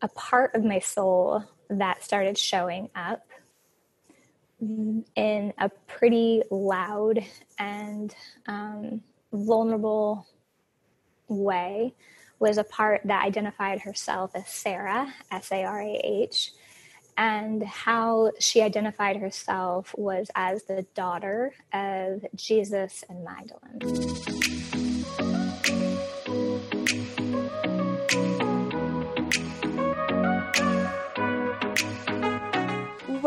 a part of my soul that started showing up in a pretty loud and um, vulnerable way was a part that identified herself as Sarah, S A R A H, and how she identified herself was as the daughter of Jesus and Magdalene.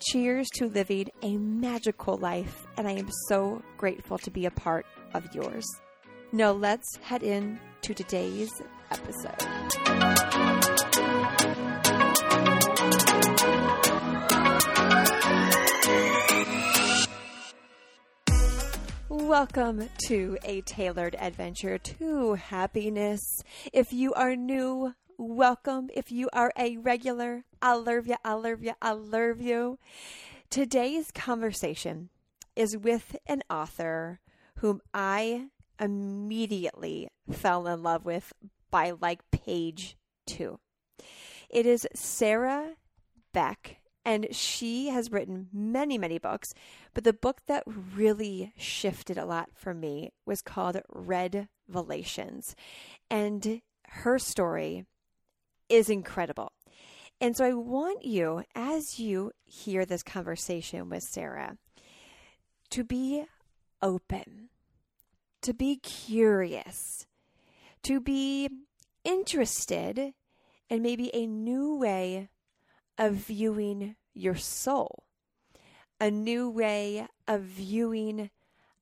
Cheers to living a magical life, and I am so grateful to be a part of yours. Now, let's head in to today's episode. Welcome to a tailored adventure to happiness. If you are new, welcome. If you are a regular, I love you, I love you, I love you. Today's conversation is with an author whom I immediately fell in love with by like page two. It is Sera Beak, and she has written many, many books, but the book that really shifted a lot for me was called Red Relations. And her story is incredible. And so I want you, as you hear this conversation with Sera, to be open, to be curious, to be interested in maybe a new way of viewing your soul, a new way of viewing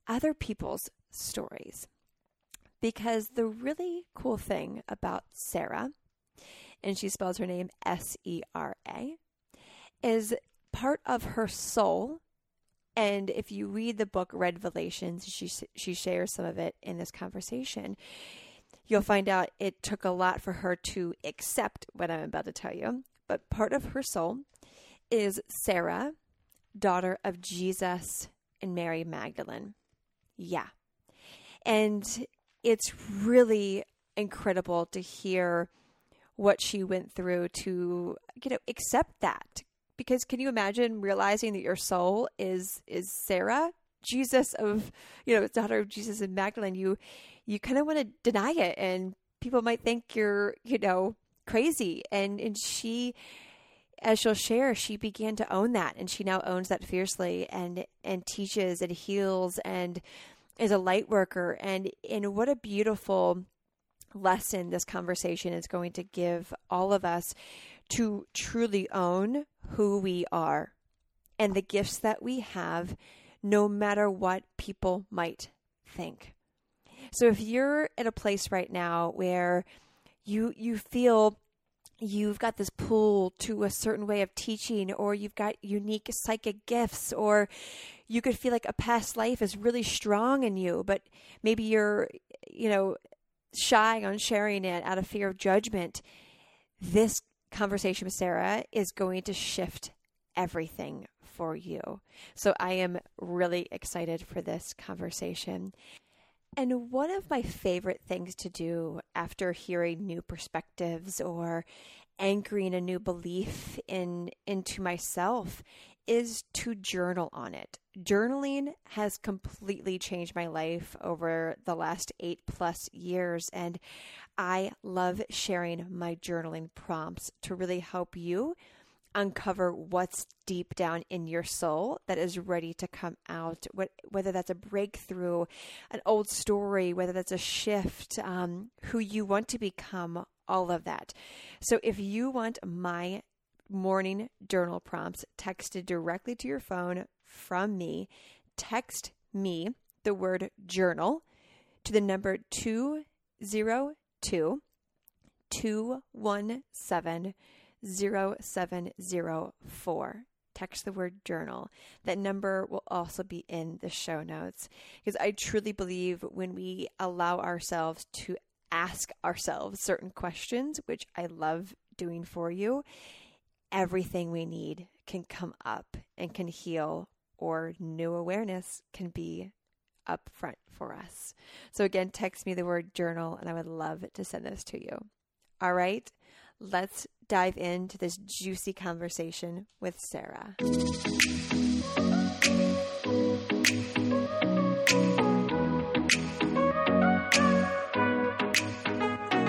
other people's stories. Because the really cool thing about Sera and she spells her name S E R A, is part of her soul. And if you read the book Redvelations, she she shares some of it in this conversation. You'll find out it took a lot for her to accept what I'm about to tell you. But part of her soul is Sarah, daughter of Jesus and Mary Magdalene. Yeah. And it's really incredible to hear what she went through to you know accept that. Because can you imagine realizing that your soul is is Sarah Jesus of you know daughter of Jesus and Magdalene? You you kind of want to deny it and people might think you're you know crazy. And and she as she'll share she began to own that and she now owns that fiercely and and teaches and heals and is a light worker and and what a beautiful lesson this conversation is going to give all of us to truly own who we are and the gifts that we have, no matter what people might think. So if you're at a place right now where you you feel you've got this pull to a certain way of teaching or you've got unique psychic gifts or you could feel like a past life is really strong in you but maybe you're you know shy on sharing it out of fear of judgment, this conversation with Sera is going to shift everything for you. So I am really excited for this conversation. And one of my favorite things to do after hearing new perspectives or anchoring a new belief in into myself is to journal on it. Journaling has completely changed my life over the last eight plus years, and I love sharing my journaling prompts to really help you uncover what's deep down in your soul that is ready to come out. Whether that's a breakthrough, an old story, whether that's a shift, um, who you want to become, all of that. So if you want my morning journal prompts texted directly to your phone from me, text me the word journal to the number 202 217 0704. Text the word journal. That number will also be in the show notes because I truly believe when we allow ourselves to ask ourselves certain questions, which I love doing for you, everything we need can come up and can heal, or new awareness can be up front for us. So, again, text me the word journal, and I would love to send this to you. All right, let's dive into this juicy conversation with Sera.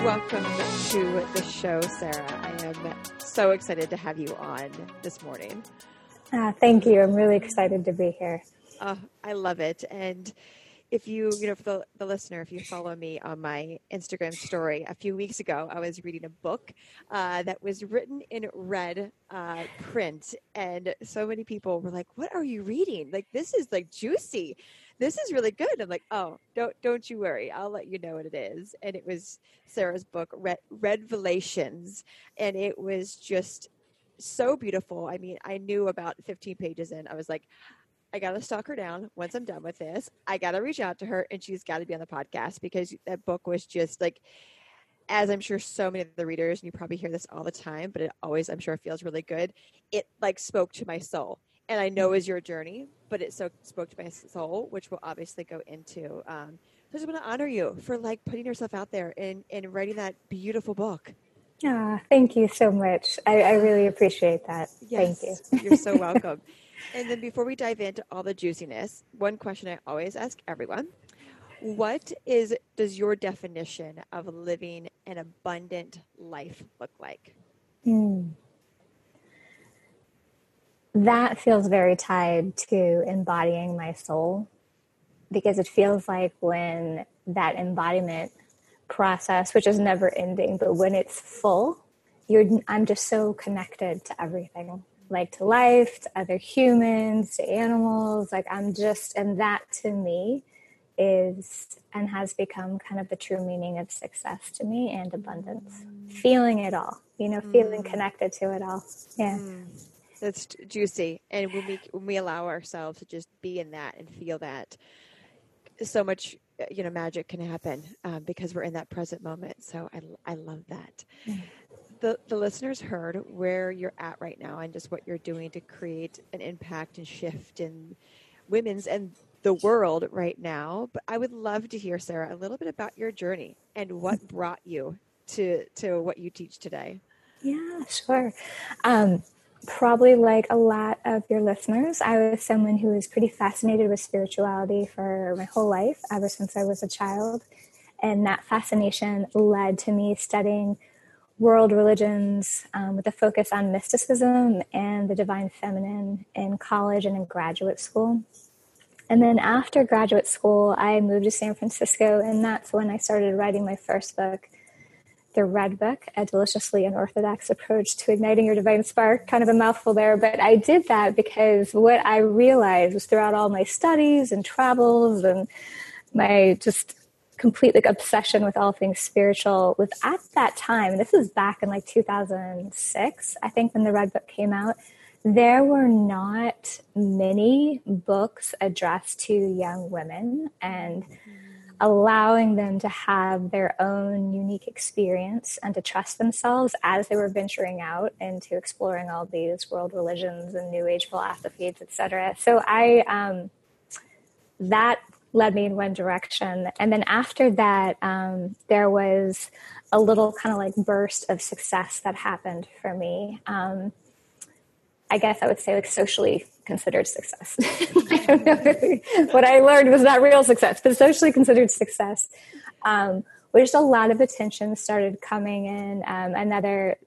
Welcome to the show, Sera. I am so excited to have you on this morning. Uh, thank you. I'm really excited to be here. Oh, I love it. And if you, you know, for the, the listener, if you follow me on my Instagram story, a few weeks ago, I was reading a book uh, that was written in red uh, print. And so many people were like, What are you reading? Like, this is like juicy. This is really good. I'm like, Oh, don't, don't you worry. I'll let you know what it is. And it was Sera's book, Red, Redvelations. And it was just so beautiful. I mean, I knew about 15 pages in, I was like, I got to stalk her down once I'm done with this. I got to reach out to her and she's got to be on the podcast because that book was just like, as I'm sure so many of the readers, and you probably hear this all the time, but it always, I'm sure, feels really good. It like spoke to my soul. And I know is your journey, but it so spoke to my soul, which we'll obviously go into. Um, so I just want to honor you for like putting yourself out there and, and writing that beautiful book. Ah, thank you so much. I, I really appreciate that. Yes, thank you. You're so welcome. And then before we dive into all the juiciness, one question I always ask everyone. What is does your definition of living an abundant life look like? Mm. That feels very tied to embodying my soul because it feels like when that embodiment process, which is never ending, but when it's full, you're I'm just so connected to everything like to life, to other humans, to animals. Like I'm just, and that to me is and has become kind of the true meaning of success to me and abundance. Feeling it all, you know, mm. feeling connected to it all. Yeah. Mm. That's juicy. And when we when we allow ourselves to just be in that and feel that, so much you know magic can happen um, because we're in that present moment. So I I love that. Mm the, the listeners heard where you're at right now and just what you're doing to create an impact and shift in women's and the world right now. But I would love to hear, Sera, a little bit about your journey and what brought you to to what you teach today. Yeah, sure. Um, probably like a lot of your listeners, I was someone who was pretty fascinated with spirituality for my whole life, ever since I was a child. And that fascination led to me studying world religions um, with a focus on mysticism and the divine feminine in college and in graduate school. And then after graduate school, I moved to San Francisco, and that's when I started writing my first book, The Red Book, A Deliciously Unorthodox Approach to Igniting Your Divine Spark. Kind of a mouthful there, but I did that because what I realized was throughout all my studies and travels and my just complete like obsession with all things spiritual was at that time and this was back in like 2006 i think when the red book came out there were not many books addressed to young women and mm-hmm. Allowing them to have their own unique experience and to trust themselves as they were venturing out into exploring all these world religions and new age philosophies etc so i um, that led me in one direction. And then after that, um, there was a little kind of like burst of success that happened for me. Um, I guess I would say like socially considered success. I don't know. what I learned was not real success, but socially considered success. Um, just a lot of attention started coming in. Um, another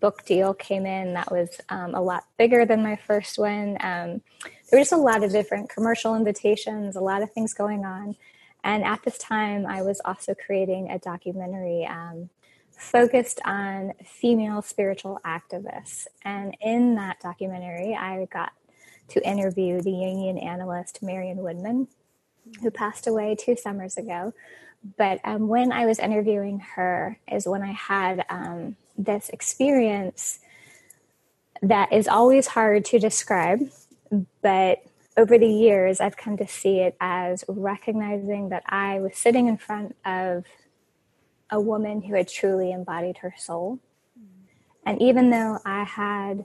book deal came in that was um, a lot bigger than my first one. Um, there were just a lot of different commercial invitations, a lot of things going on. And at this time, I was also creating a documentary um, focused on female spiritual activists. And in that documentary, I got to interview the Jungian analyst Marion Woodman, who passed away two summers ago. But um, when I was interviewing her, is when I had um, this experience that is always hard to describe, but over the years, I've come to see it as recognizing that I was sitting in front of a woman who had truly embodied her soul. And even though I had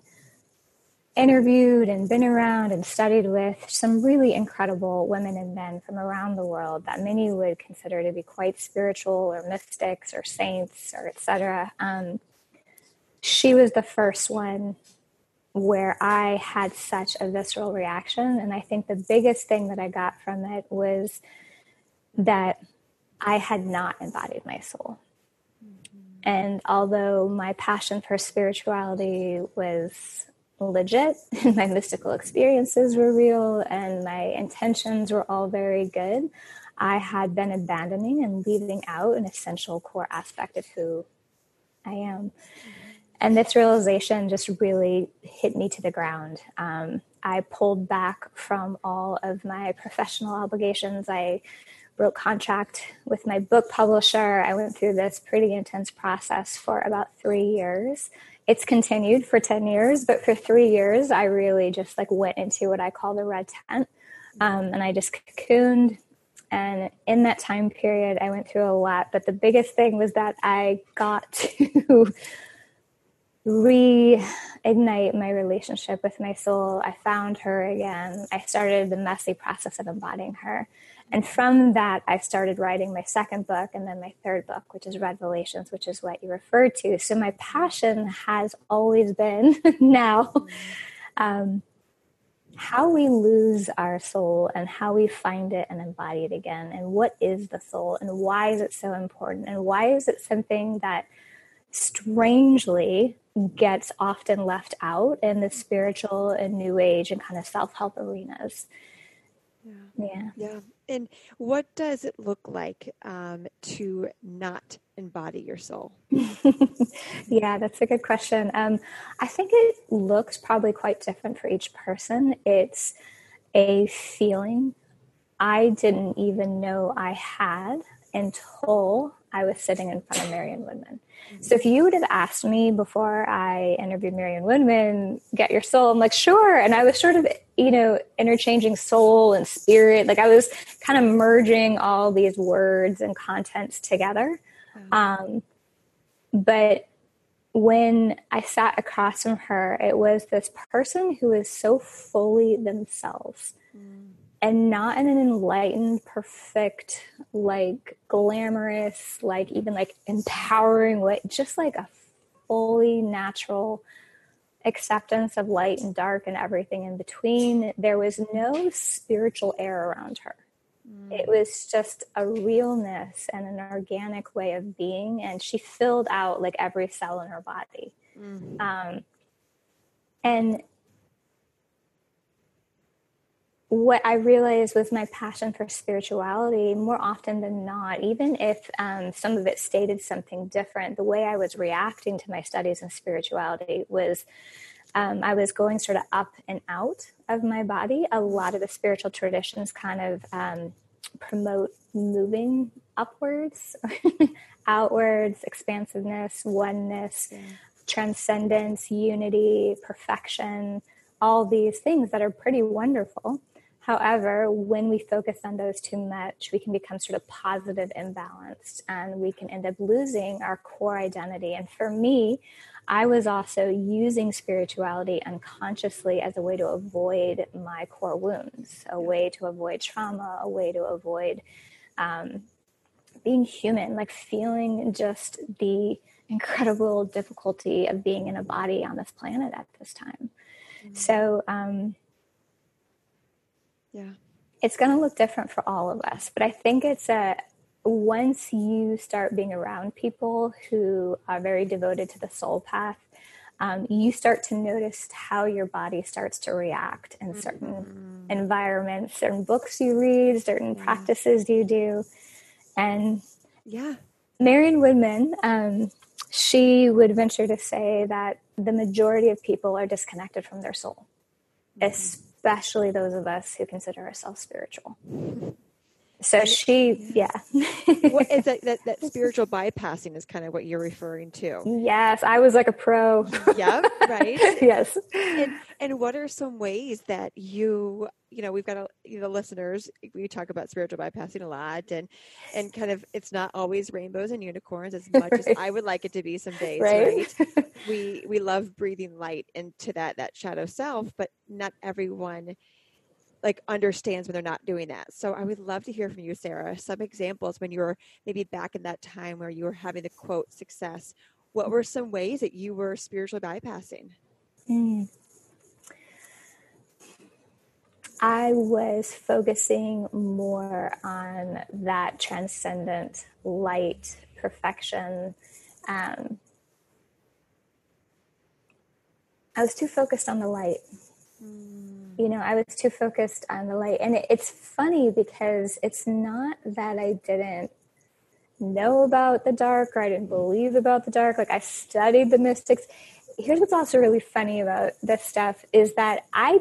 interviewed and been around and studied with some really incredible women and men from around the world that many would consider to be quite spiritual or mystics or saints or etc. Um, she was the first one where I had such a visceral reaction. And I think the biggest thing that I got from it was that I had not embodied my soul. Mm-hmm. And although my passion for spirituality was legit, and my mystical experiences were real, and my intentions were all very good, I had been abandoning and leaving out an essential core aspect of who I am. And this realization just really hit me to the ground. Um, I pulled back from all of my professional obligations. I wrote contract with my book publisher. I went through this pretty intense process for about three years. It's continued for 10 years, but for three years, I really just like went into what I call the red tent. Um, and I just cocooned. And in that time period, I went through a lot. But the biggest thing was that I got to reignite my relationship with my soul. I found her again. I started the messy process of embodying her. And from that, I started writing my second book and then my third book, which is Redvelations, which is what you referred to. So my passion has always been now um, how we lose our soul and how we find it and embody it again. And what is the soul and why is it so important? And why is it something that strangely gets often left out in the spiritual and new age and kind of self-help arenas yeah yeah, yeah. And what does it look like um, to not embody your soul? Yeah that's a good question. Um, i think it looks probably quite different for each person. It's a feeling i didn't even know i had until I was sitting in front of Marion Woodman. So if you would have asked me before I interviewed Marion Woodman, get your soul, I'm like, sure. And I was sort of, you know, interchanging soul and spirit. Like I was kind of merging all these words and contents together. Mm-hmm. Um, but when I sat across from her, it was this person who is so fully themselves. Mm and not in an enlightened, perfect, like glamorous, like even like empowering way, just like a fully natural acceptance of light and dark and everything in between. There was no spiritual air around her. Mm. It was just a realness and an organic way of being, and she filled out like every cell in her body. Mm. Um, and what I realized was my passion for spirituality more often than not, even if um, some of it stated something different, the way I was reacting to my studies in spirituality was um, I was going sort of up and out of my body. A lot of the spiritual traditions kind of um, promote moving upwards, outwards, expansiveness, oneness, yeah. transcendence, unity, perfection all these things that are pretty wonderful. However, when we focus on those too much, we can become sort of positive imbalanced and we can end up losing our core identity. And for me, I was also using spirituality unconsciously as a way to avoid my core wounds, a way to avoid trauma, a way to avoid um, being human, like feeling just the incredible difficulty of being in a body on this planet at this time. Mm-hmm. So, um, yeah. It's going to look different for all of us, but I think it's a once you start being around people who are very devoted to the soul path, um, you start to notice how your body starts to react in certain mm-hmm. environments, certain books you read, certain yeah. practices you do. And yeah, Marion Woodman, um, she would venture to say that the majority of people are disconnected from their soul, mm-hmm. Especially those of us who consider ourselves spiritual. So she, yeah. what is that, that, that spiritual bypassing is kind of what you're referring to. Yes, I was like a pro. yeah, right. yes. And, and what are some ways that you, you know, we've got a, you know, listeners, we talk about spiritual bypassing a lot and, and kind of, it's not always rainbows and unicorns as much right. as I would like it to be some days, right? right? we, we love breathing light into that, that shadow self, but not everyone like understands when they're not doing that. So I would love to hear from you, Sera, some examples when you were maybe back in that time where you were having the quote success. What were some ways that you were spiritually bypassing? Mm. I was focusing more on that transcendent light perfection. Um, I was too focused on the light. Mm you know, I was too focused on the light. And it, it's funny because it's not that I didn't know about the dark or I didn't believe about the dark. Like I studied the mystics. Here's what's also really funny about this stuff is that I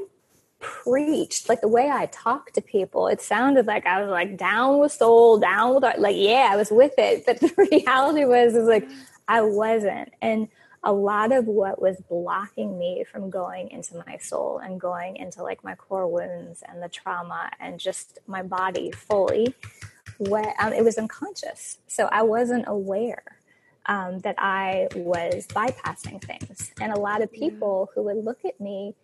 preached like the way I talked to people. It sounded like I was like down with soul, down with art. Like yeah, I was with it, but the reality was is like I wasn't. And a lot of what was blocking me from going into my soul and going into like my core wounds and the trauma and just my body fully what um, it was unconscious. So i wasn't aware um, that i was bypassing things. And a lot of people who would look at me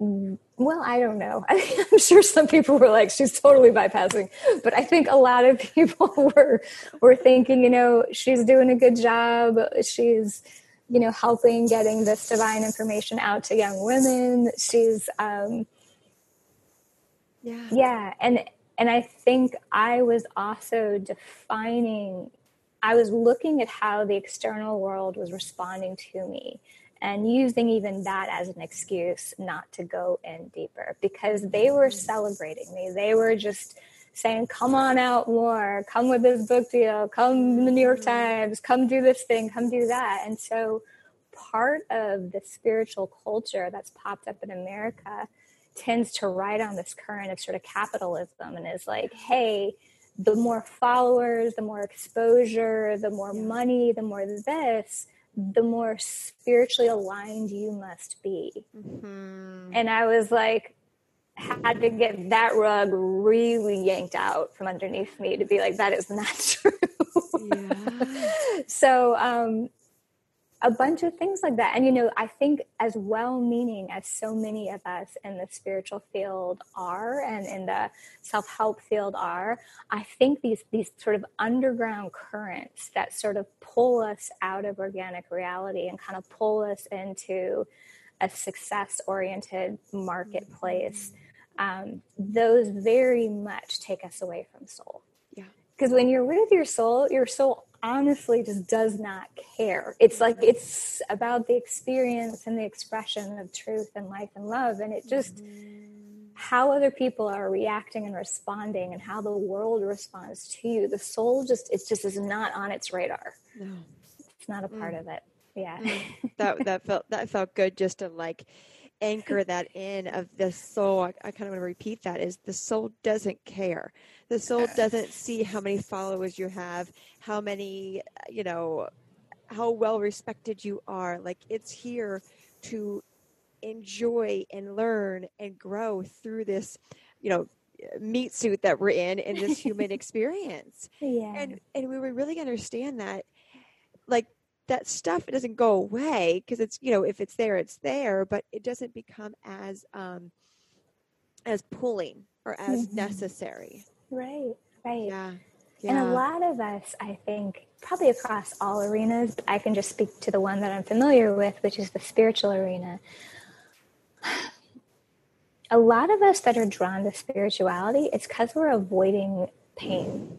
well i don't know. I'm sure some people were like she's totally bypassing. But i think a lot of people were were thinking you know she's doing a good job. She's you know, helping getting this divine information out to young women. She's, um, yeah, yeah, and and I think I was also defining. I was looking at how the external world was responding to me and using even that as an excuse not to go in deeper because they were celebrating me. They were just saying, come on out more, come with this book deal, come in the New York mm-hmm. Times, come do this thing, come do that. And so part of the spiritual culture that's popped up in America tends to ride on this current of sort of capitalism and is like, hey, the more followers, the more exposure, the more money, the more this, the more spiritually aligned you must be. Mm-hmm. And I was like, had to get that rug really yanked out from underneath me to be like, that is not true. Yeah. so, um, a bunch of things like that. And, you know, I think as well meaning as so many of us in the spiritual field are and in the self help field are, I think these, these sort of underground currents that sort of pull us out of organic reality and kind of pull us into a success oriented marketplace, um, those very much take us away from soul. Yeah. Because when you're with your soul, your soul honestly just does not care. It's like it's about the experience and the expression of truth and life and love. And it just, mm-hmm. how other people are reacting and responding and how the world responds to you, the soul just, it just is not on its radar. No. It's not a part mm. of it. Yeah. Mm. that, that felt, that felt good just to like, anchor that in of the soul I, I kind of want to repeat that is the soul doesn't care the soul doesn't see how many followers you have, how many, uh, you know, how well respected you are. Like it's here to enjoy and learn and grow through this, you know, meat suit that we're in in this human experience. Yeah. And and we really understand that like that stuff it doesn't go away because it's you know if it's there it's there but it doesn't become as um as pulling or as mm-hmm. necessary Right, right. Yeah. yeah. And a lot of us, I think, probably across all arenas, but I can just speak to the one that I'm familiar with, which is the spiritual arena. A lot of us that are drawn to spirituality, it's because we're avoiding pain.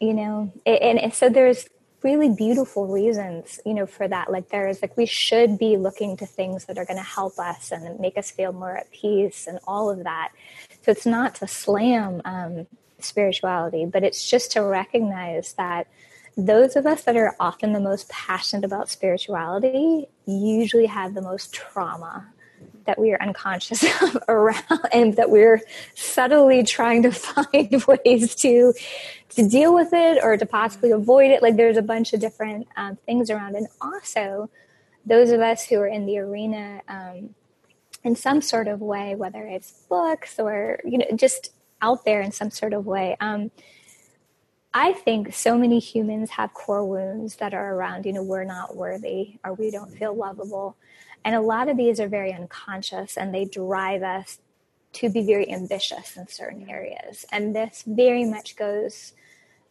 You know, and, and so there's really beautiful reasons, you know, for that. Like there's like we should be looking to things that are going to help us and make us feel more at peace and all of that. So it's not to slam um, spirituality, but it's just to recognize that those of us that are often the most passionate about spirituality usually have the most trauma that we are unconscious of around and that we're subtly trying to find ways to to deal with it or to possibly avoid it. Like there's a bunch of different um, things around. And also those of us who are in the arena um, in some sort of way whether it's books or you know just out there in some sort of way um, I think so many humans have core wounds that are around, you know, we're not worthy or we don't feel lovable. And a lot of these are very unconscious and they drive us to be very ambitious in certain areas. And this very much goes,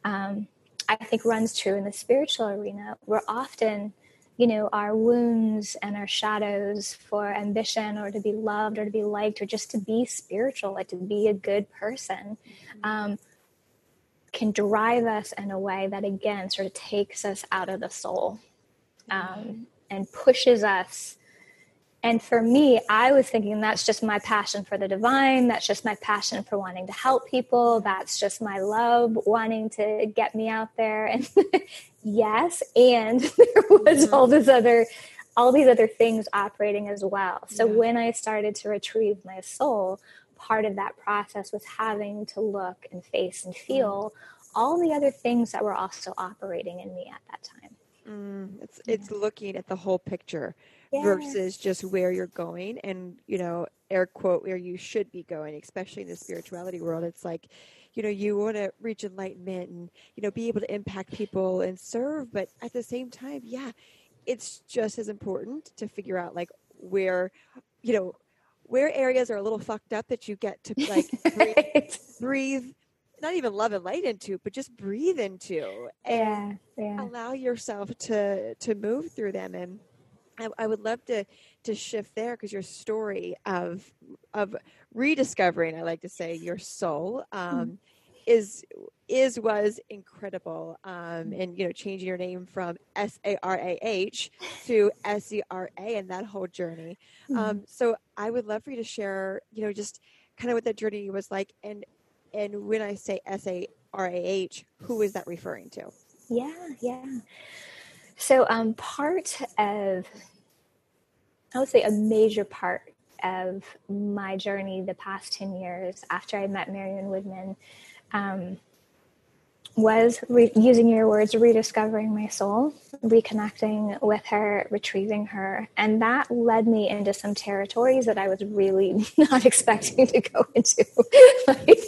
um, I think, runs true in the spiritual arena. We're often, you know, our wounds and our shadows for ambition or to be loved or to be liked or just to be spiritual, like to be a good person. Um, can drive us in a way that again sort of takes us out of the soul um, and pushes us and for me i was thinking that's just my passion for the divine that's just my passion for wanting to help people that's just my love wanting to get me out there and yes and there was mm-hmm. all this other all these other things operating as well so yeah. when i started to retrieve my soul part of that process was having to look and face and feel mm. all the other things that were also operating in me at that time. Mm, it's it's looking at the whole picture yeah. versus just where you're going and you know air quote where you should be going, especially in the spirituality world. It's like you know you want to reach enlightenment and you know be able to impact people and serve, but at the same time, yeah, it's just as important to figure out like where you know where areas are a little fucked up that you get to like breathe, breathe not even love and light into, but just breathe into and yeah, yeah. allow yourself to to move through them. And I, I would love to to shift there because your story of of rediscovering, I like to say, your soul. Um, mm-hmm is is was incredible um, and you know changing your name from s-a-r-a-h to s-e-r-a and that whole journey mm-hmm. um, so i would love for you to share you know just kind of what that journey was like and and when i say s-a-r-a-h who is that referring to yeah yeah so um, part of i would say a major part of my journey the past 10 years after i met marion woodman um, was re- using your words, rediscovering my soul, reconnecting with her, retrieving her. And that led me into some territories that I was really not expecting to go into. like,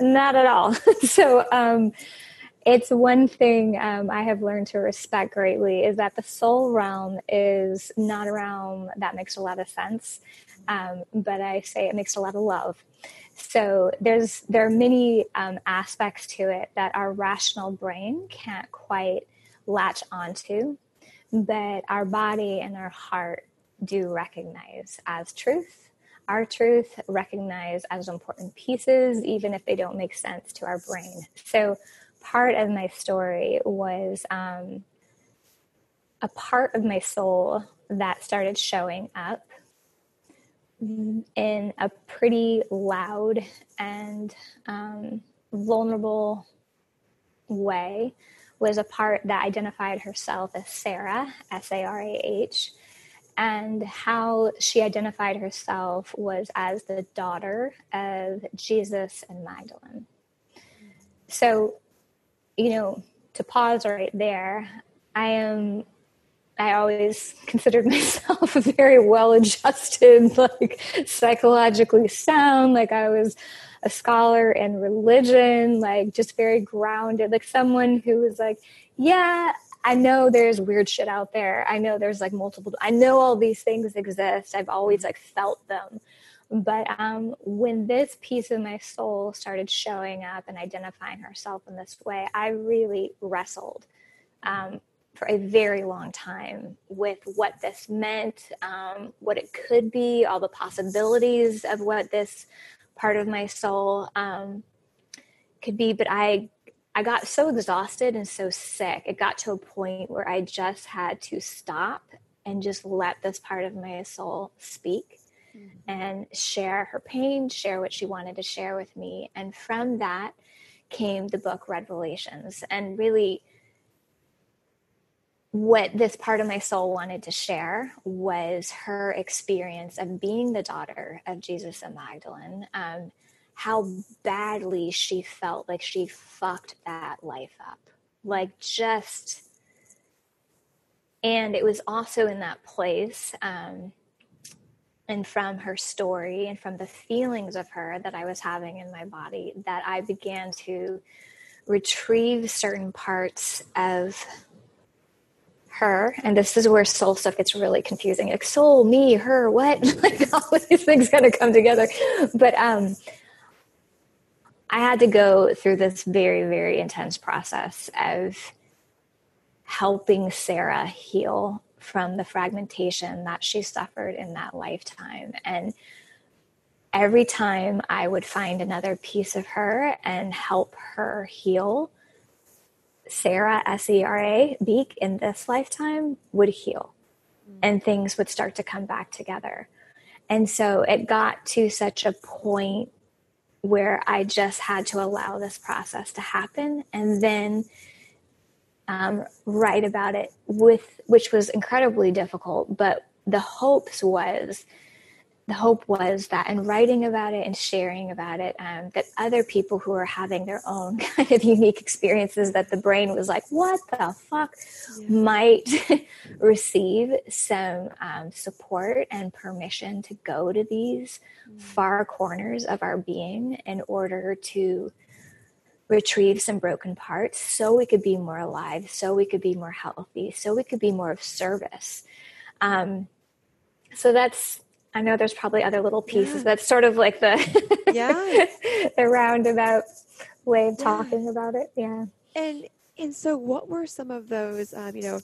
not at all. so, um, it's one thing um, I have learned to respect greatly is that the soul realm is not a realm that makes a lot of sense, um, but I say it makes a lot of love. So there's there are many um, aspects to it that our rational brain can't quite latch onto, but our body and our heart do recognize as truth. Our truth recognize as important pieces, even if they don't make sense to our brain. So part of my story was um, a part of my soul that started showing up in a pretty loud and um, vulnerable way was a part that identified herself as Sarah, S A R A H, and how she identified herself was as the daughter of Jesus and Magdalene. So, you know, to pause right there, I am I always considered myself very well adjusted, like psychologically sound, like I was a scholar in religion, like just very grounded, like someone who was like, yeah, I know there's weird shit out there. I know there's like multiple, I know all these things exist. I've always like felt them. But um, when this piece of my soul started showing up and identifying herself in this way, I really wrestled. Um, for a very long time with what this meant, um, what it could be, all the possibilities of what this part of my soul um, could be. But I, I got so exhausted and so sick. It got to a point where I just had to stop and just let this part of my soul speak. And share her pain, share what she wanted to share with me. And from that came the book Redvelations. And really, what this part of my soul wanted to share was her experience of being the daughter of Jesus and Magdalene. Um, how badly she felt like she fucked that life up. Like, just. And it was also in that place, um, and from her story and from the feelings of her that I was having in my body, that I began to retrieve certain parts of her. And this is where soul stuff gets really confusing. Like soul me her what? Like all these things kind of come together. But um i had to go through this very very intense process of helping sarah heal from the fragmentation that she suffered in that lifetime and every time i would find another piece of her and help her heal Sera, S E R A, Beak in this lifetime would heal mm-hmm. and things would start to come back together. And so it got to such a point where I just had to allow this process to happen and then um, write about it with, which was incredibly difficult. But the hopes was the hope was that in writing about it and sharing about it, um, that other people who are having their own kind of unique experiences that the brain was like, what the fuck, yeah. might receive some um, support and permission to go to these mm. far corners of our being in order to retrieve some broken parts so we could be more alive, so we could be more healthy, so we could be more of service. Um, so that's I know there's probably other little pieces. Yeah. That's sort of like the yeah the roundabout way of yeah. talking about it. Yeah. And and so, what were some of those? Um, you know,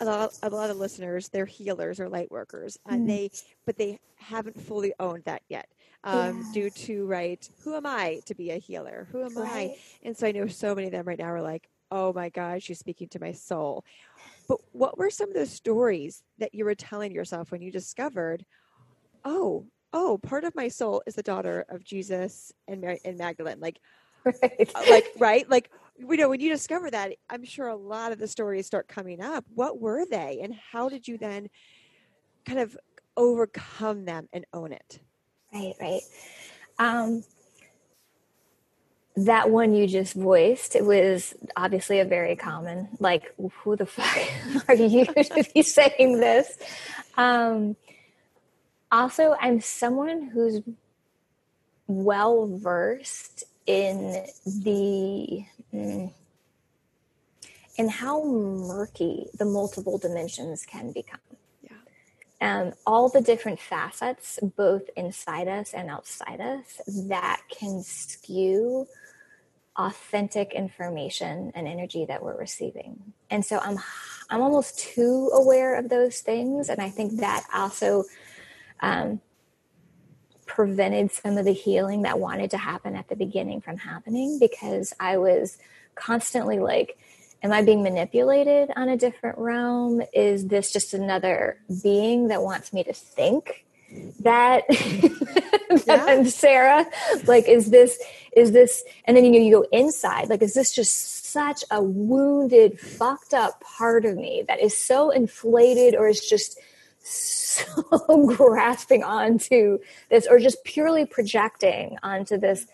a lot, a lot of listeners, they're healers or light workers, and mm. they, but they haven't fully owned that yet, um, yeah. due to right. Who am I to be a healer? Who am right. I? And so, I know so many of them right now are like, "Oh my God, she's speaking to my soul." But what were some of the stories that you were telling yourself when you discovered? oh, oh, part of my soul is the daughter of Jesus and Mary and Magdalene. Like, right. Uh, like, right? Like, you know, when you discover that, I'm sure a lot of the stories start coming up. What were they, and how did you then kind of overcome them and own it? Right, right. Um, that one you just voiced, was obviously a very common, like, who the fuck are you to be saying this? Um, also i'm someone who's well versed in the mm, in how murky the multiple dimensions can become um, all the different facets both inside us and outside us that can skew authentic information and energy that we're receiving. And so i'm i'm almost too aware of those things and i think that also um, prevented some of the healing that wanted to happen at the beginning from happening because I was constantly like, Am I being manipulated on a different realm? Is this just another being that wants me to think that, that I'm Sarah? Like, is this, is this, and then you know, you go inside, like, is this just such a wounded, fucked up part of me that is so inflated or is just so grasping onto this or just purely projecting onto this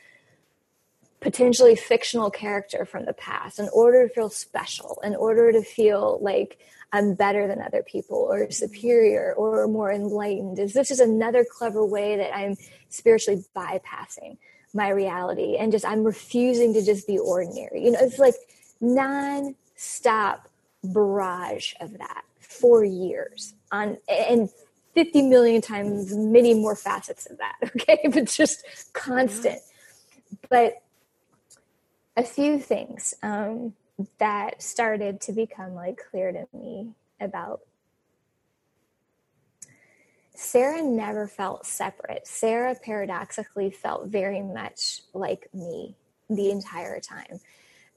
potentially fictional character from the past in order to feel special, in order to feel like I'm better than other people or superior or more enlightened? Is this just another clever way that I'm spiritually bypassing my reality and just I'm refusing to just be ordinary? You know, it's like non stop barrage of that for years on and 50 million times many more facets of that okay but just constant but a few things um, that started to become like clear to me about sarah never felt separate sarah paradoxically felt very much like me the entire time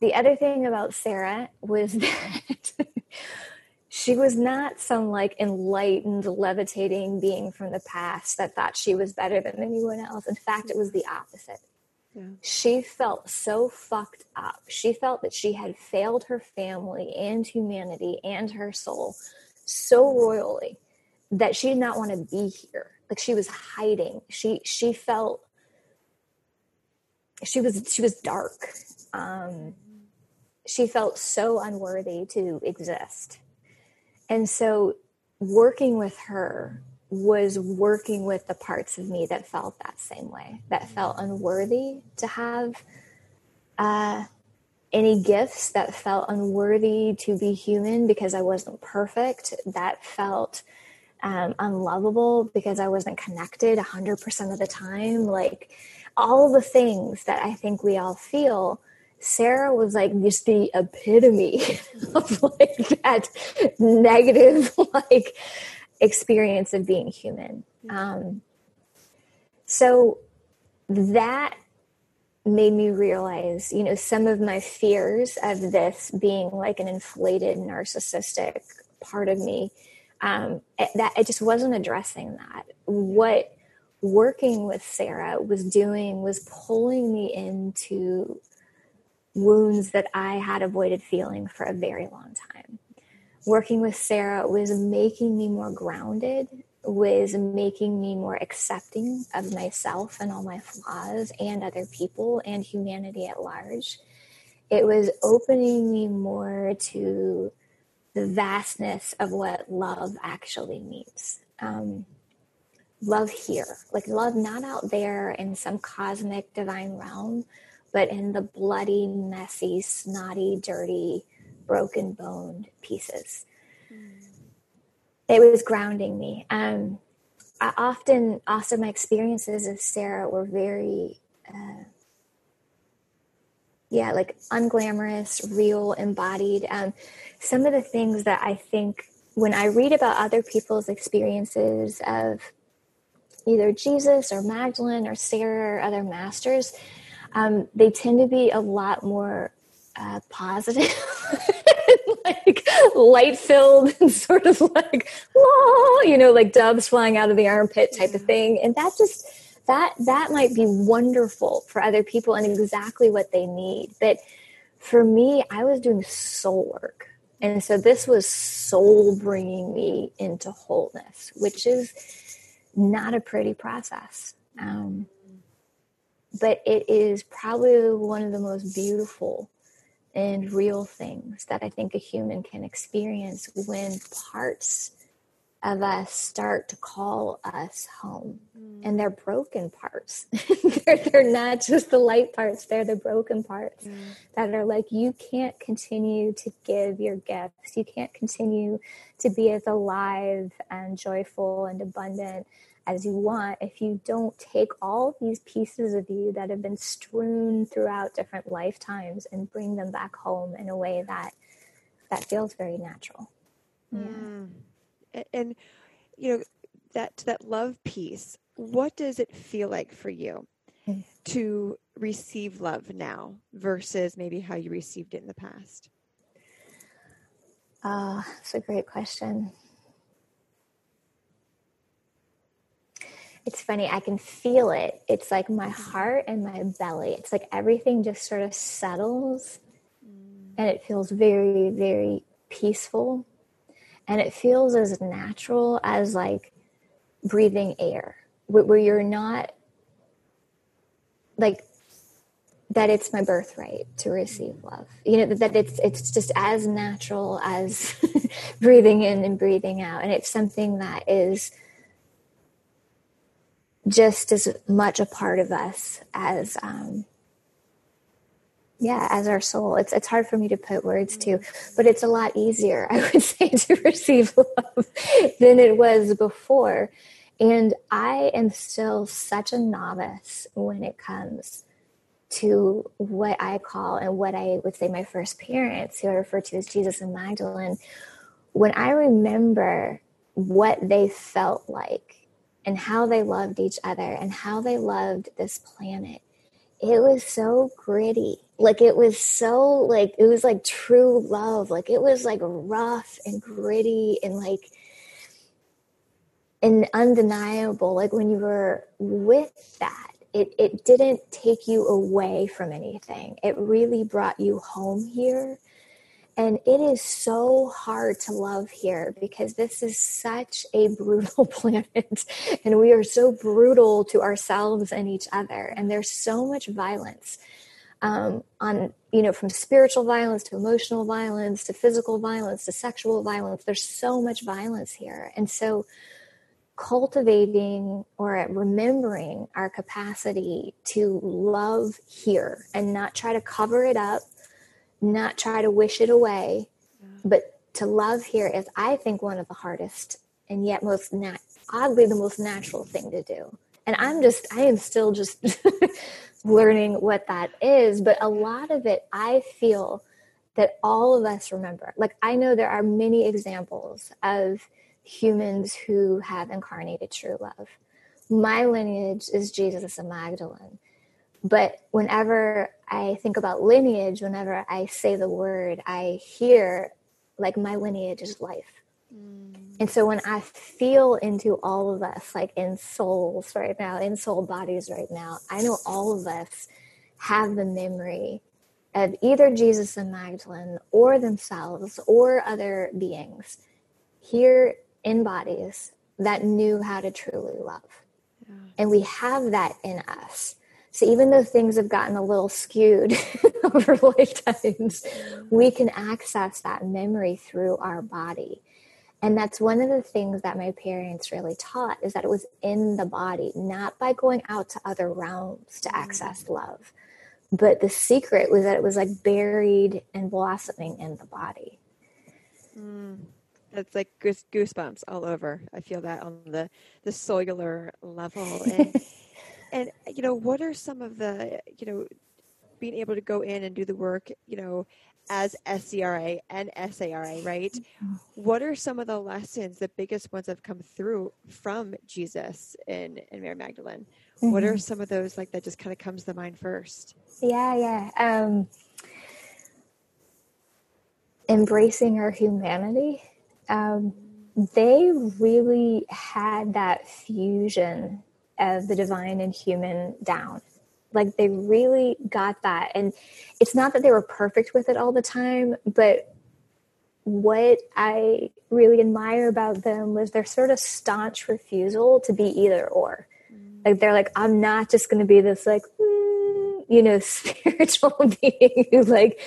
the other thing about Sarah was that she was not some like enlightened, levitating being from the past that thought she was better than anyone else. In fact, it was the opposite. She felt so fucked up. She felt that she had failed her family and humanity and her soul so royally that she did not want to be here. Like she was hiding. She she felt she was she was dark. Um, she felt so unworthy to exist. And so working with her was working with the parts of me that felt that same way, that felt unworthy to have uh, any gifts, that felt unworthy to be human because I wasn't perfect, that felt um, unlovable because I wasn't connected 100% of the time. Like all the things that I think we all feel Sarah was like just the epitome of like that negative like experience of being human. Um, so that made me realize, you know, some of my fears of this being like an inflated narcissistic part of me. Um, that it just wasn't addressing that. What working with Sarah was doing was pulling me into wounds that I had avoided feeling for a very long time. Working with Sarah was making me more grounded, was making me more accepting of myself and all my flaws and other people and humanity at large. It was opening me more to the vastness of what love actually means. Um, love here, like love not out there in some cosmic divine realm, but in the bloody, messy, snotty, dirty, broken boned pieces. Mm. It was grounding me. Um, I often, also my experiences of Sarah were very, uh, yeah, like unglamorous, real, embodied. Um, some of the things that I think when I read about other people's experiences of either Jesus or Magdalene or Sarah or other masters, um, they tend to be a lot more uh, positive, like light filled, and sort of like, whoa, you know, like doves flying out of the armpit type of thing. And that just, that, that might be wonderful for other people and exactly what they need. But for me, I was doing soul work. And so this was soul bringing me into wholeness, which is not a pretty process. Um, but it is probably one of the most beautiful and real things that I think a human can experience when parts of us start to call us home. Mm. And they're broken parts. they're, they're, not just the light parts, they're the broken parts mm. that are like, you can't continue to give your gifts. You can't continue to be as alive and joyful and abundant as you want if you don't take all these pieces of you that have been strewn throughout different lifetimes and bring them back home in a way that that feels very natural yeah mm. and you know that that love piece what does it feel like for you mm. to receive love now versus maybe how you received it in the past uh, that's a great question it's funny i can feel it. It's like my mm. heart and my belly. It's like everything just sort of settles mm. and it feels very very peaceful. And it feels as natural as like breathing air where you're not like that it's my birthright to receive mm. love. You know that it's it's just as natural as breathing in and breathing out. And it's something that is just as much a part of us as um, yeah as our soul. It's it's hard for me to put words to but it's a lot easier i would say to receive love than it was before. And i am still such a novice when it comes to what i call and what i would say my first parents who i refer to as jesus and magdalene. When i remember what they felt like and how they loved each other and how they loved this planet it was so gritty. Like it was so like it was like true love. Like it was like rough and gritty and like and undeniable. Like when you were with that, it, it didn't take you away from anything. It really brought you home here. And it is so hard to love here because this is such a brutal planet and we are so brutal to ourselves and each other. And there's so much violence um, on, you know, from spiritual violence to emotional violence to physical violence to sexual violence. There's so much violence here. And so cultivating or remembering our capacity to love here and not try to cover it up, not try to wish it away, yeah. but to love here is, I think, one of the hardest and yet most nat- oddly the most natural thing to do. And I'm just, I am still just learning what that is, but a lot of it I feel that all of us remember. Like, I know there are many examples of humans who have incarnated true love. My lineage is Jesus and Magdalene. But whenever I think about lineage, whenever I say the word, I hear like my lineage is life. Mm. And so when I feel into all of us, like in souls right now, in soul bodies right now, I know all of us have the memory of either Jesus and Magdalene or themselves or other beings here in bodies that knew how to truly love. Yeah. And we have that in us. So even though things have gotten a little skewed over lifetimes, we can access that memory through our body. And that's one of the things that my parents really taught is that it was in the body, not by going out to other realms to access mm. love. But the secret was that it was like buried and blossoming in the body. Mm. It's like goosebumps all over. I feel that on the the cellular level. And, and you know, what are some of the you know being able to go in and do the work, you know, as Sera and Sarah, right? Mm-hmm. What are some of the lessons, the biggest ones that have come through from Jesus and, and Mary Magdalene? Mm-hmm. What are mm-hmm. some of those like that just kind of comes to mind first? Yeah, yeah. Um, embracing our humanity um, they really had that fusion of the divine and human down. Like they really got that. And it's not that they were perfect with it all the time, but what I really admire about them was their sort of staunch refusal to be either or. Like they're like, I'm not just going to be this like, mm, you know, spiritual being who like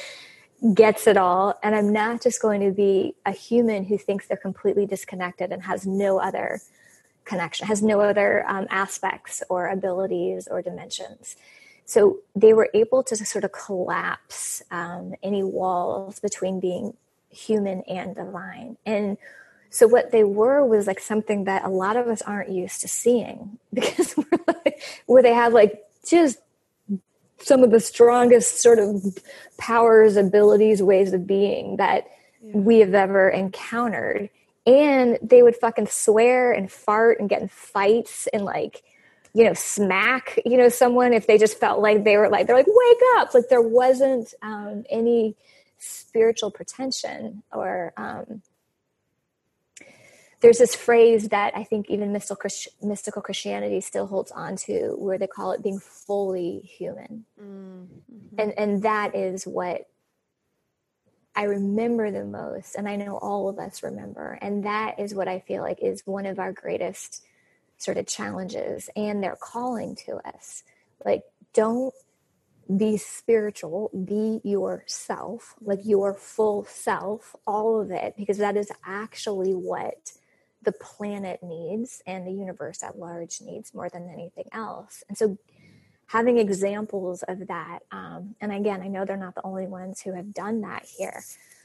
gets it all. And I'm not just going to be a human who thinks they're completely disconnected and has no other connection, has no other um, aspects or abilities or dimensions. So they were able to sort of collapse um, any walls between being human and divine. And so what they were was like something that a lot of us aren't used to seeing because we're like, where they have like just some of the strongest sort of powers, abilities, ways of being that we have ever encountered. And they would fucking swear and fart and get in fights and like, you know, smack, you know, someone if they just felt like they were like, they're like, wake up. Like there wasn't um, any spiritual pretension or um, there's this phrase that I think even mystical, Christ- mystical Christianity still holds on to where they call it being fully human. Mm-hmm. And, and that is what I remember the most. And I know all of us remember. And that is what I feel like is one of our greatest sort of challenges and their calling to us. Like, don't be spiritual, be yourself, like your full self, all of it, because that is actually what the planet needs and the universe at large needs more than anything else. And so having examples of that, um, and again, I know they're not the only ones who have done that here,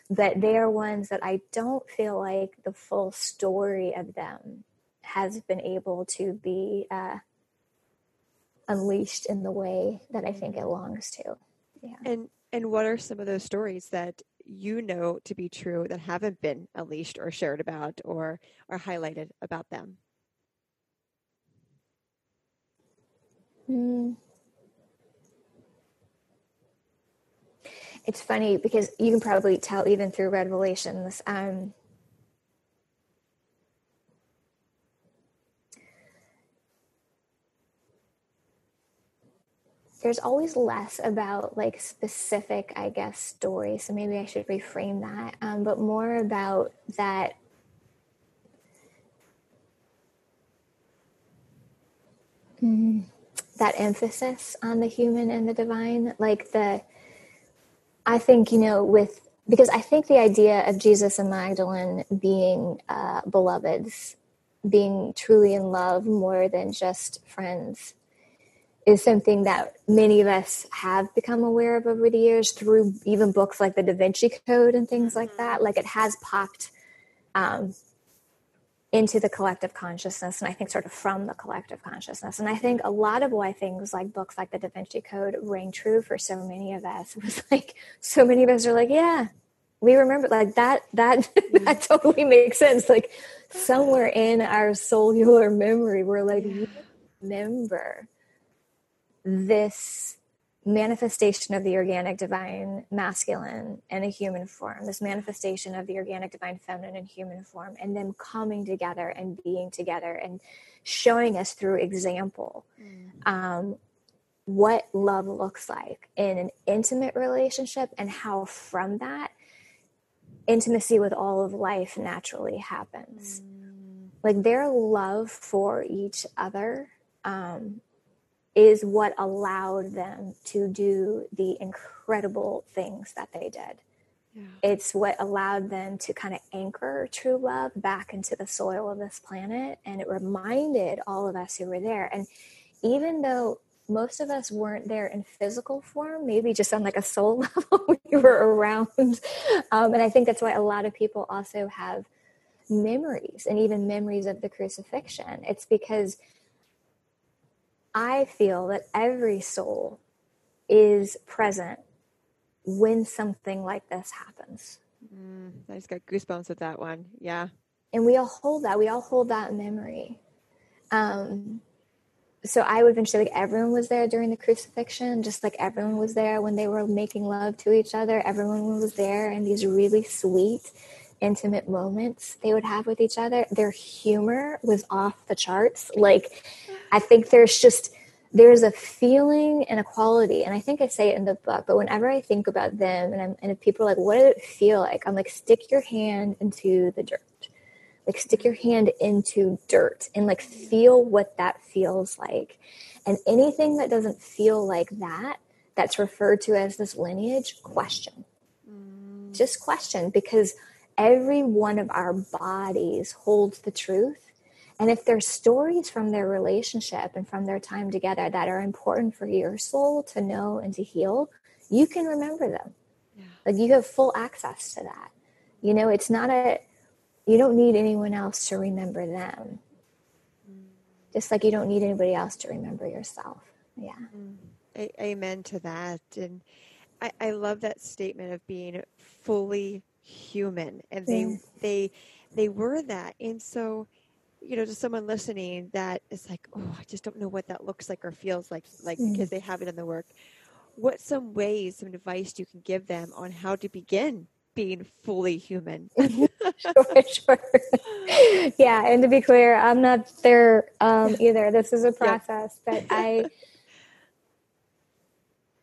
but they are ones that I don't feel like the full story of them has been able to be uh, unleashed in the way that I think it longs to. Yeah. And and what are some of those stories that you know to be true that haven't been unleashed or shared about or or highlighted about them? Mm. It's funny because you can probably tell even through Redvelations. Um, there's always less about like specific, I guess, stories. So maybe I should reframe that, um, but more about that mm, that emphasis on the human and the divine, like the. I think you know with because I think the idea of Jesus and Magdalene being uh, beloveds, being truly in love more than just friends, is something that many of us have become aware of over the years through even books like the Da Vinci Code and things like that. Like it has popped um, into the collective consciousness, and I think sort of from the collective consciousness. And I think a lot of why things like books like the Da Vinci Code ring true for so many of us was like so many of us are like, yeah, we remember like that. That mm-hmm. that totally makes sense. Like somewhere in our cellular memory, we're like, remember this manifestation of the organic divine masculine in a human form, this manifestation of the organic divine feminine in human form, and them coming together and being together and showing us through example mm. um, what love looks like in an intimate relationship and how from that intimacy with all of life naturally happens. Mm. Like their love for each other um, is what allowed them to do the incredible things that they did. Yeah. It's what allowed them to kind of anchor true love back into the soil of this planet. And it reminded all of us who were there. And even though most of us weren't there in physical form, maybe just on like a soul level, we were around. Um, and I think that's why a lot of people also have memories and even memories of the crucifixion. It's because I feel that every soul is present when something like this happens. Mm, I just got goosebumps with that one. Yeah. And we all hold that. We all hold that memory. Um, so I would venture like everyone was there during the crucifixion, just like everyone was there when they were making love to each other. Everyone was there in these really sweet, intimate moments they would have with each other. Their humor was off the charts. Like I think there's just there's a feeling and a quality, and I think I say it in the book. But whenever I think about them, and I'm, and if people are like, "What did it feel like?" I'm like, "Stick your hand into the dirt, like stick your hand into dirt, and like feel what that feels like." And anything that doesn't feel like that, that's referred to as this lineage, question. Mm. Just question because every one of our bodies holds the truth and if there's stories from their relationship and from their time together that are important for your soul to know and to heal, you can remember them. Yeah. Like you have full access to that. You know, it's not a, you don't need anyone else to remember them. Mm. Just like you don't need anybody else to remember yourself. Yeah. Mm. A- amen to that. And I, I love that statement of being fully human. And they, yeah. they, they were that. And so, you know, to someone listening that is like, oh, I just don't know what that looks like or feels like, like because they have it in the work. What some ways, some advice you can give them on how to begin being fully human? sure, sure. yeah, and to be clear, I'm not there um, either. This is a process, yeah. but I,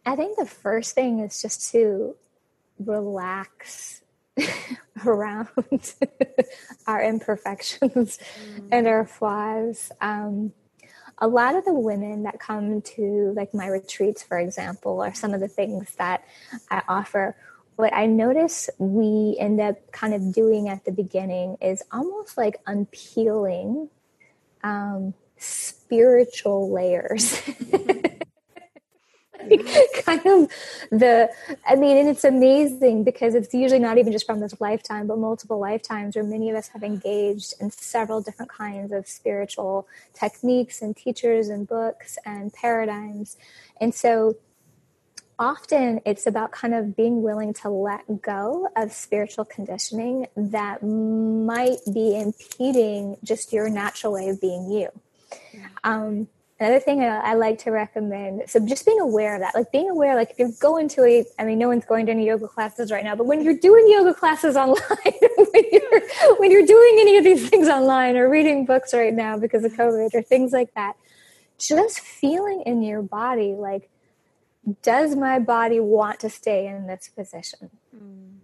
I think the first thing is just to relax around our imperfections mm. and our flaws. Um, a lot of the women that come to like my retreats, for example, are some of the things that I offer. What I notice we end up kind of doing at the beginning is almost like unpeeling um, spiritual layers. kind of the i mean and it's amazing because it's usually not even just from this lifetime but multiple lifetimes where many of us have engaged in several different kinds of spiritual techniques and teachers and books and paradigms. And so often it's about kind of being willing to let go of spiritual conditioning that might be impeding just your natural way of being you. Um, another thing I, like to recommend so just being aware of that like being aware like if you're going to a i mean no one's going to any yoga classes right now but when you're doing yoga classes online when, you're, when you're doing any of these things online or reading books right now because of covid or things like that just feeling in your body like does my body want to stay in this position mm.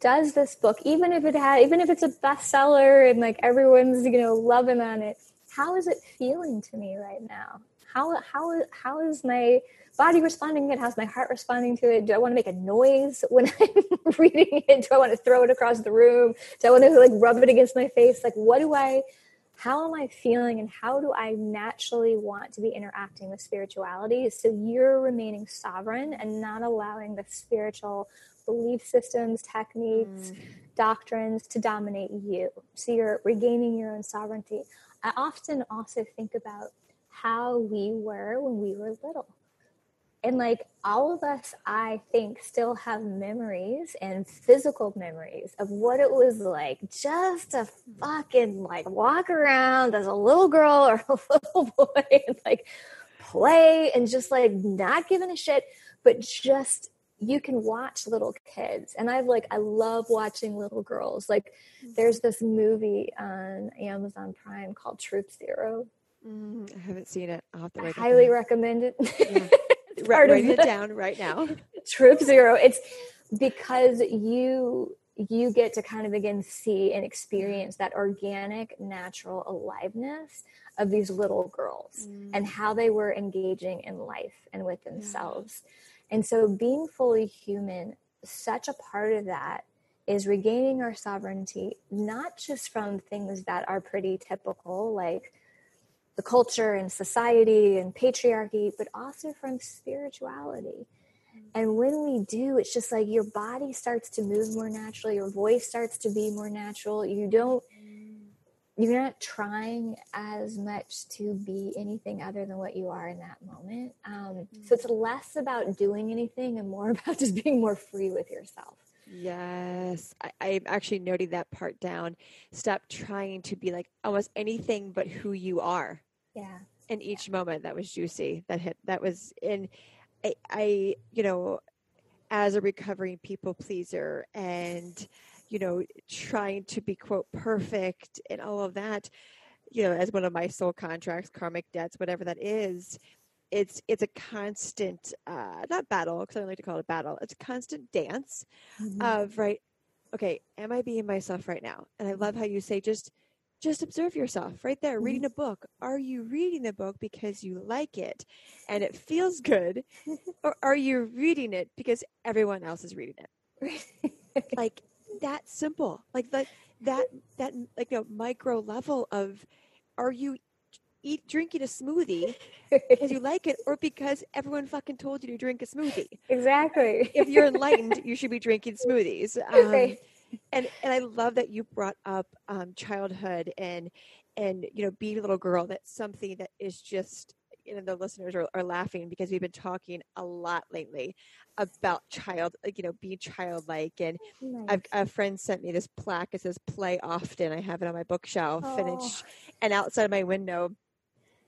does this book even if it had even if it's a bestseller and like everyone's you know loving on it how is it feeling to me right now? How how how is my body responding to it? How's my heart responding to it? Do I want to make a noise when I'm reading it? Do I want to throw it across the room? Do I want to like rub it against my face? Like what do I how am I feeling and how do I naturally want to be interacting with spirituality so you're remaining sovereign and not allowing the spiritual belief systems, techniques, mm. doctrines to dominate you. So you're regaining your own sovereignty. I often also think about how we were when we were little. And like all of us, I think, still have memories and physical memories of what it was like just to fucking like walk around as a little girl or a little boy and like play and just like not giving a shit, but just you can watch little kids. And i've like i love watching little girls. Like mm-hmm. there's this movie on amazon prime called troop zero. Mm, i haven't seen it. I'll have to I highly recommend it. Yeah. write, write it down right now. Troop zero. It's because you you get to kind of again see and experience that organic natural aliveness of these little girls mm. and how they were engaging in life and with themselves. yeah and so being fully human, such a part of that is regaining our sovereignty, not just from things that are pretty typical, like the culture and society and patriarchy, but also from spirituality. And when we do, it's just like your body starts to move more naturally, your voice starts to be more natural. You don't you're not trying as much to be anything other than what you are in that moment. Um, mm-hmm. So it's less about doing anything and more about just being more free with yourself. Yes, I, I'm actually noting that part down. Stop trying to be like almost anything but who you are. Yeah. In each yeah. moment, that was juicy. That hit. That was in. I, I, you know, as a recovering people pleaser and you know, trying to be quote perfect and all of that, you know, as one of my soul contracts, karmic debts, whatever that is, it's it's a constant uh not battle because I don't like to call it a battle. It's a constant dance mm-hmm. of right, okay, am I being myself right now? And I love how you say just just observe yourself right there mm-hmm. reading a book are you reading the book because you like it and it feels good or are you reading it because everyone else is reading it like that simple. Like that that that like a micro level of are you eat drinking a smoothie because you like it or because everyone fucking told you to drink a smoothie. Exactly. if you're enlightened, you should be drinking smoothies. Um, and and I love that you brought up um, childhood and and you know being a little girl. That's something that is just you know the listeners are, are laughing because we've been talking a lot lately about child you know being childlike. And nice. I've, a friend sent me this plaque. It says play often. I have it on my bookshelf oh. and it's and outside my window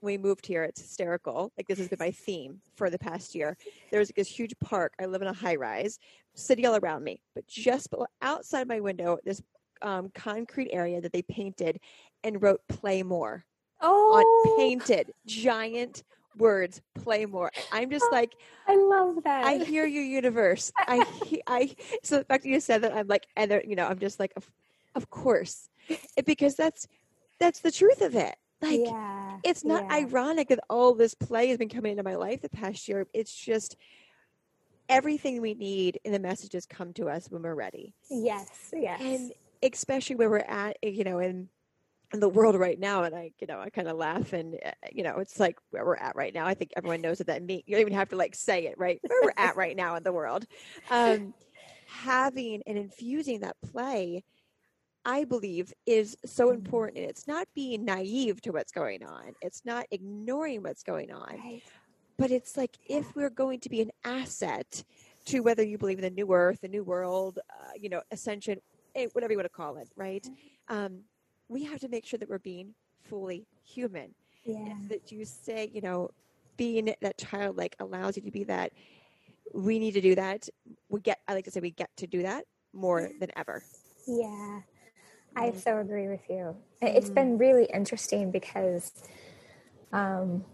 we moved here. It's hysterical. Like this has been my theme for the past year. There's this huge park. I live in a high rise city all around me. But just outside my window this um, concrete area that they painted and wrote play more oh. on painted giant words play more i'm just like i love that. I hear your universe. I i so the fact that you said that i'm like and you know i'm just like of, of course. It, because that's that's the truth of it. Like yeah, it's not yeah. ironic that all this play has been coming into my life the past year. It's just everything we need in the messages come to us when we're ready. Yes yes. And especially where we're at you know in in the world right now and i you know i kind of laugh and uh, you know it's like where we're at right now i think everyone knows what that means you don't even have to like say it right where we're at right now in the world um, having and infusing that play i believe is so mm-hmm. important and it's not being naive to what's going on it's not ignoring what's going on right. but it's like if we're going to be an asset to whether you believe in the new earth the new world uh, you know ascension eh, whatever you want to call it right mm-hmm. um, we have to make sure that we're being fully human. Yeah. that you say, you know, being that child like allows you to be that. We need to do that. We get. I like to say we get to do that more than ever. Yeah, I Mm. so agree with you. It- It's been really interesting because um,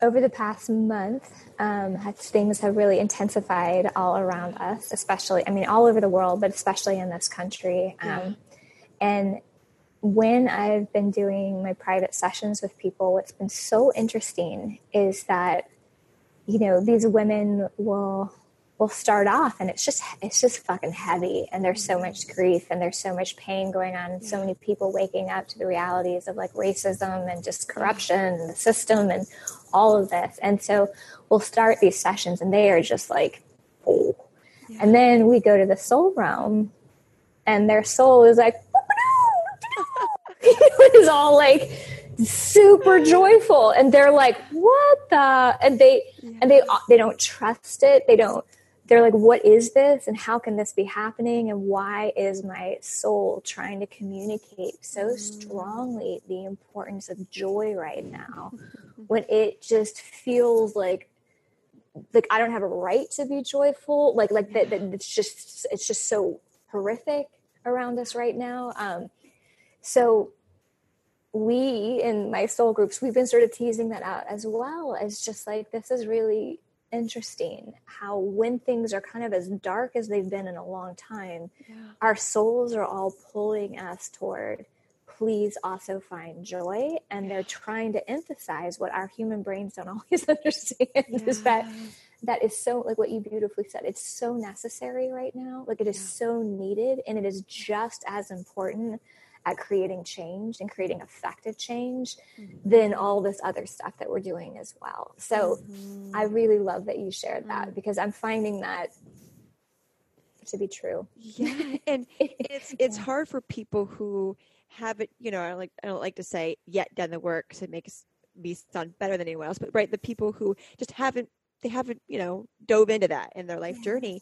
over the past month, um, things have really intensified all around us, especially, I mean, all over the world, but especially in this country. Um, and when I've been doing my private sessions with people, what's been so interesting is that, you know, these women will will start off and it's just it's just fucking heavy and there's so mm-hmm. much grief and there's so much pain going on and so many people waking up to the realities of like racism and just mm-hmm. corruption and the system and all of this. And so we'll start these sessions and they are just like oh and then we go to the soul realm and their soul is like is all like super joyful. And they're like what the and they and they they don't trust it. They don't they're like what is this? And how can this be happening? And why is my soul trying to communicate so strongly the importance of joy right now? When it just feels like like I don't have a right to be joyful. Like like that, that it's just it's just so horrific around us right now. Um so we in my soul groups we've been sort of teasing that out as well as just like this is really interesting how when things are kind of as dark as they've been in a long time our souls are all pulling us toward please also find joy and they're trying to emphasize what our human brains don't always understand is that that is so like what you beautifully said it's so necessary right now like it is so needed and it is just as important at creating change and creating effective change mm-hmm. than all this other stuff that we're doing as well. So mm-hmm. i really love that you shared that mm. because i'm finding that to be true. Yeah, and it's it's hard for people who haven't, you know, I don't like I don't like to say yet done the work to make us- me sound better than anyone else, but right, the people who just haven't they haven't, you know, dove into that in their life journey.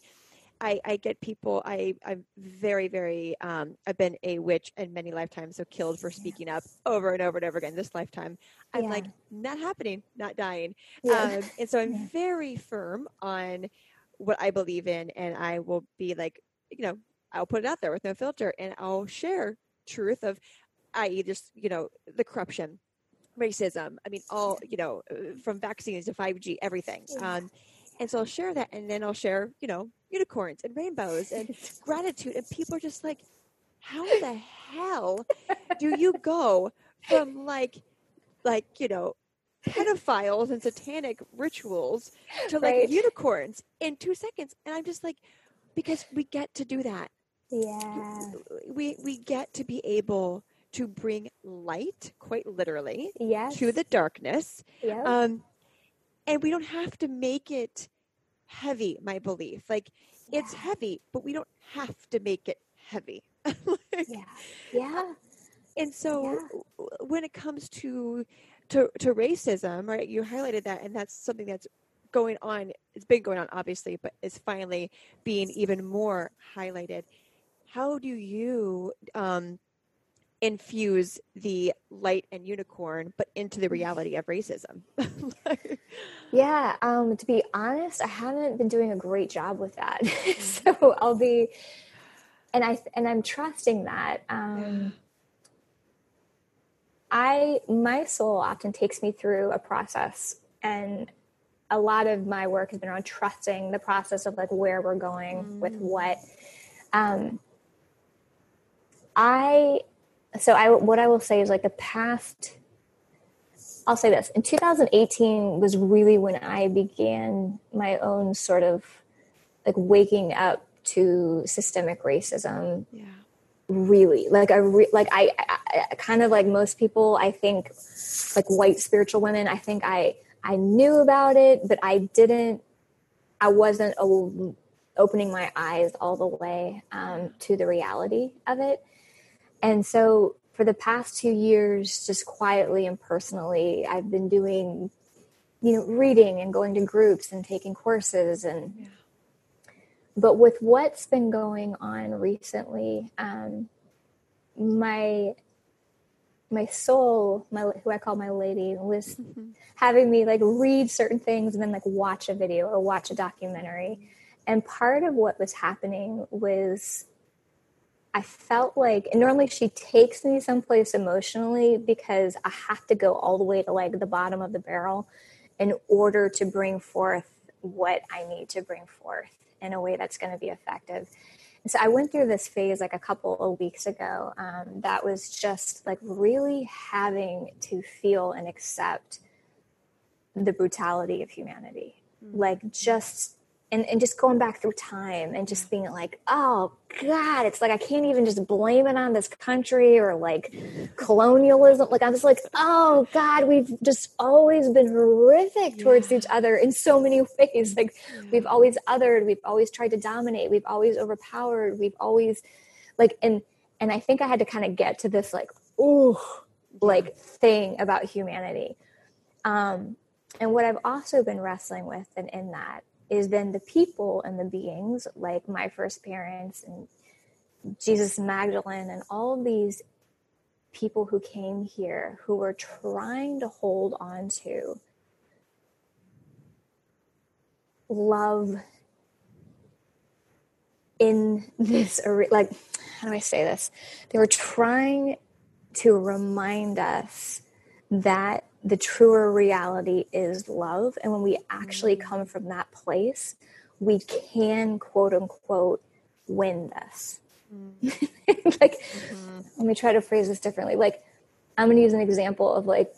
I, I get people I, I'm very, very um, I've been a witch in many lifetimes, so killed for speaking up over and over and over again. This lifetime. I'm Yeah. like, not happening, not dying. Yeah. Um, and so I'm very firm on what I believe in, and I will be like, you know, I'll put it out there with no filter, and I'll share truth of, i.e., just you know, the corruption, racism. I mean, all you know, uh, from vaccines to five G, everything. Yeah. Um, and so I'll share that, and then I'll share, you know, unicorns and rainbows and gratitude, and people are just like, how the hell do you go from like, like you know, pedophiles and satanic rituals to like Right. unicorns in two seconds? And I'm just like, because we get to do that. yeah We we get to be able to bring light, quite literally, yes to the darkness. Yep. Um, and we don't have to make it heavy. My belief, like it's heavy, but we don't have to make it heavy. Like, yeah yeah and so Yeah. when it comes to to to racism right you highlighted that and that's something that's going on it's been going on obviously but it's finally being even more highlighted how do you um infuse the light and unicorn but into the reality of racism Yeah, um, to be honest, I haven't been doing a great job with that. so I'll be, and I and I'm trusting that. Um, I my soul often takes me through a process, and a lot of my work has been around trusting the process of like where we're going with what. Um, I so I what I will say is like the past I'll say this. In 2018 was really when I began my own sort of like waking up to systemic racism. Yeah. Really. Like I re- like I, I, I kind of like most people I think like white spiritual women I think I I knew about it but I didn't I wasn't opening my eyes all the way um, to the reality of it and so for the past two years just quietly and personally I've been doing you know reading and going to groups and taking courses and Yeah. but with what's been going on recently um, my my soul, my who I call my lady, was mm-hmm. having me like read certain things and then like watch a video or watch a documentary. And part of what was happening was I felt like, and normally she takes me someplace emotionally because I have to go all the way to like the bottom of the barrel in order to bring forth what I need to bring forth in a way that's going to be effective. And so I went through this phase like a couple of weeks ago um, that was just like really having to feel and accept the brutality of humanity. Mm-hmm. Like just and, and just going back through time and just being like, oh God, it's like I can't even just blame it on this country or like colonialism. Like I'm just like, oh God, we've just always been horrific towards yeah. each other in so many ways. Like we've always othered, we've always tried to dominate, we've always overpowered, we've always like and and I think I had to kind of get to this like, ooh, like thing about humanity. Um, and what I've also been wrestling with and in that is then the people and the beings like my first parents and Jesus Magdalene and all these people who came here who were trying to hold on to love in this like how do I say this? They were trying to remind us that the truer reality is love. And when we actually mm. come from that place, we can quote unquote win this. Mm. like, mm-hmm. let me try to phrase this differently. Like, I'm going to use an example of like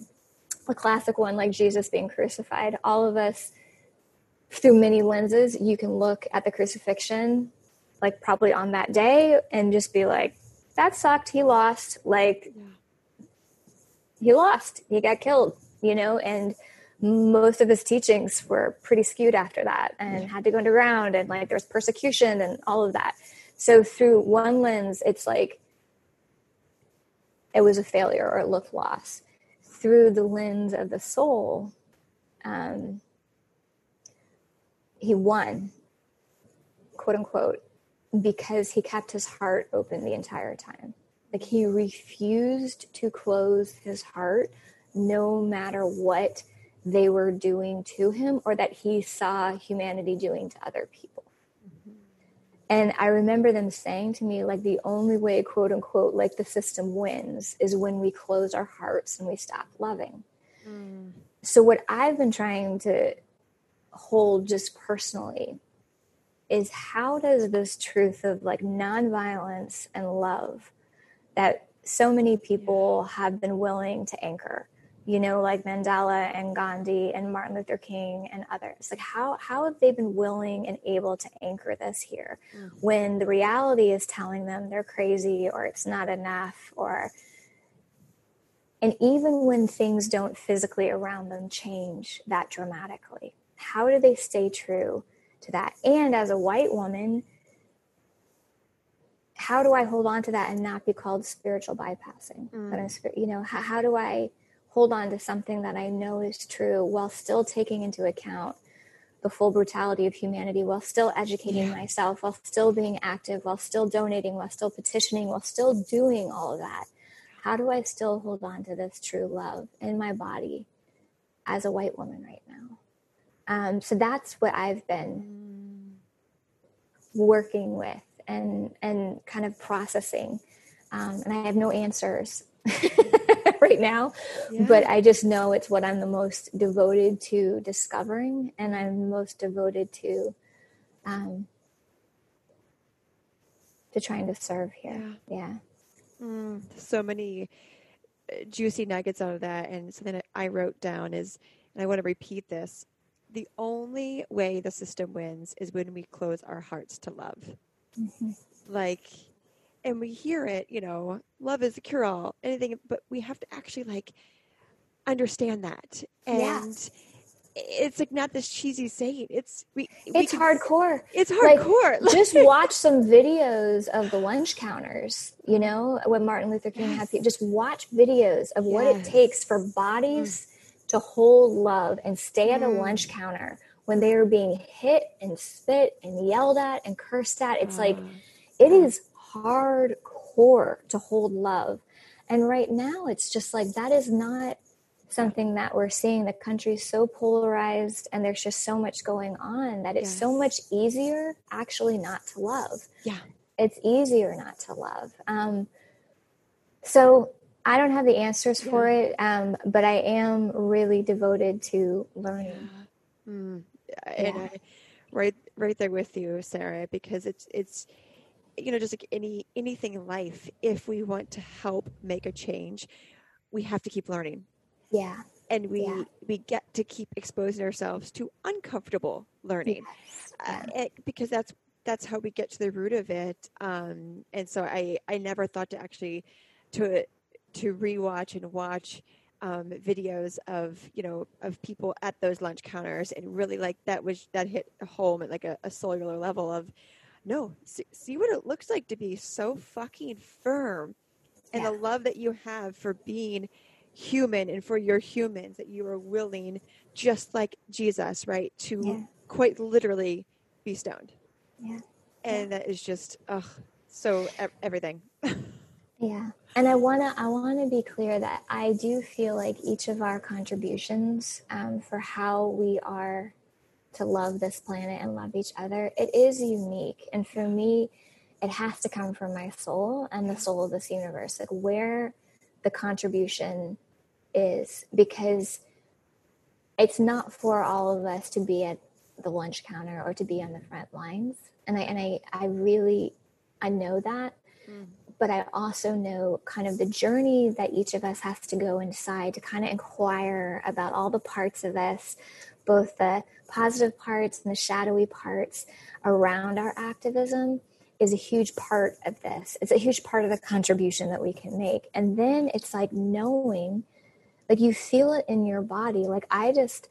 a classic one, like Jesus being crucified. All of us, through many lenses, you can look at the crucifixion, like probably on that day, and just be like, that sucked. He lost. Like, yeah he lost, he got killed, you know, and most of his teachings were pretty skewed after that and had to go underground and like there was persecution and all of that. So through one lens, it's like it was a failure or it looked lost. Through the lens of the soul, um, he won, quote unquote, because he kept his heart open the entire time. Like he refused to close his heart no matter what they were doing to him or that he saw humanity doing to other people. Mm-hmm. And I remember them saying to me, like, the only way, quote unquote, like the system wins is when we close our hearts and we stop loving. Mm. So, what I've been trying to hold just personally is how does this truth of like nonviolence and love that so many people have been willing to anchor you know like mandela and gandhi and martin luther king and others. Like how how have they been willing and able to anchor this here mm-hmm. when the reality is telling them they're crazy or it's not enough or and even when things don't physically around them change that dramatically? How do they stay true to that? And as a white woman how do I hold on to that and not be called spiritual bypassing? Mm. you know, how, how do I hold on to something that I know is true while still taking into account the full brutality of humanity, while still educating yeah. myself, while still being active, while still donating, while still petitioning, while still doing all of that? How do I still hold on to this true love in my body as a white woman right now? Um, so that's what I've been mm. working with and and kind of processing. Um, and I have no answers right now, yeah. but I just know it's what I'm the most devoted to discovering, and I'm most devoted to um, to trying to serve here. Yeah. yeah. Mm, so many uh, juicy nuggets out of that, and something that I wrote down is, and I want to repeat this: the only way the system wins is when we close our hearts to love. Mm-hmm. Like, and we hear it, you know, love is a cure all, anything, but we have to actually like understand that. And it's like not this cheesy saying. It's we, it's can, hardcore. It's hardcore. Like, just watch some videos of the lunch counters. You know, when Martin Luther King yes. had people. Just watch videos of yes. what it takes for bodies mm. to hold love and stay at a mm. lunch counter when they are being hit and spit and yelled at and cursed at. It's like, it is hardcore to hold love. And right now, it's just like that is not something that we're seeing. The country's so polarized and there's just so much going on that it's yes. so much easier actually not to love. Yeah. It's easier not to love. Um, so I don't have the answers yeah. for it, um, but I am really devoted to learning. Yeah. Mm. And I, right, right there with you, Sera, because it's it's you know just like any anything in life. If we want to help make a change, we have to keep learning. Yeah. And we yeah. we get to keep exposing ourselves to uncomfortable learning, yes. uh, it, because that's that's how we get to the root of it. Um, and so I I never thought to actually to to rewatch and watch um, videos of you know of people at those lunch counters and really like that was that hit home at like a, a cellular level of no see, see, what it looks like to be so fucking firm and yeah. the love that you have for being human and for your humans that you are willing just like jesus right to yeah. quite literally be stoned yeah and yeah. that is just ugh so everything Yeah. And I want to I want to be clear that I do feel like each of our contributions um, for how we are to love this planet and love each other, it is unique. And for me, it has to come from my soul and the soul of this universe, like where the contribution is, because it's not for all of us to be at the lunch counter or to be on the front lines. And I and I, I really I know that. Mm but I also know kind of the journey that each of us has to go inside to kind of inquire about all the parts of us, both the positive parts and the shadowy parts around our activism is a huge part of this. It's a huge part of the contribution that we can make. And then it's like knowing, like you feel it in your body. Like I just,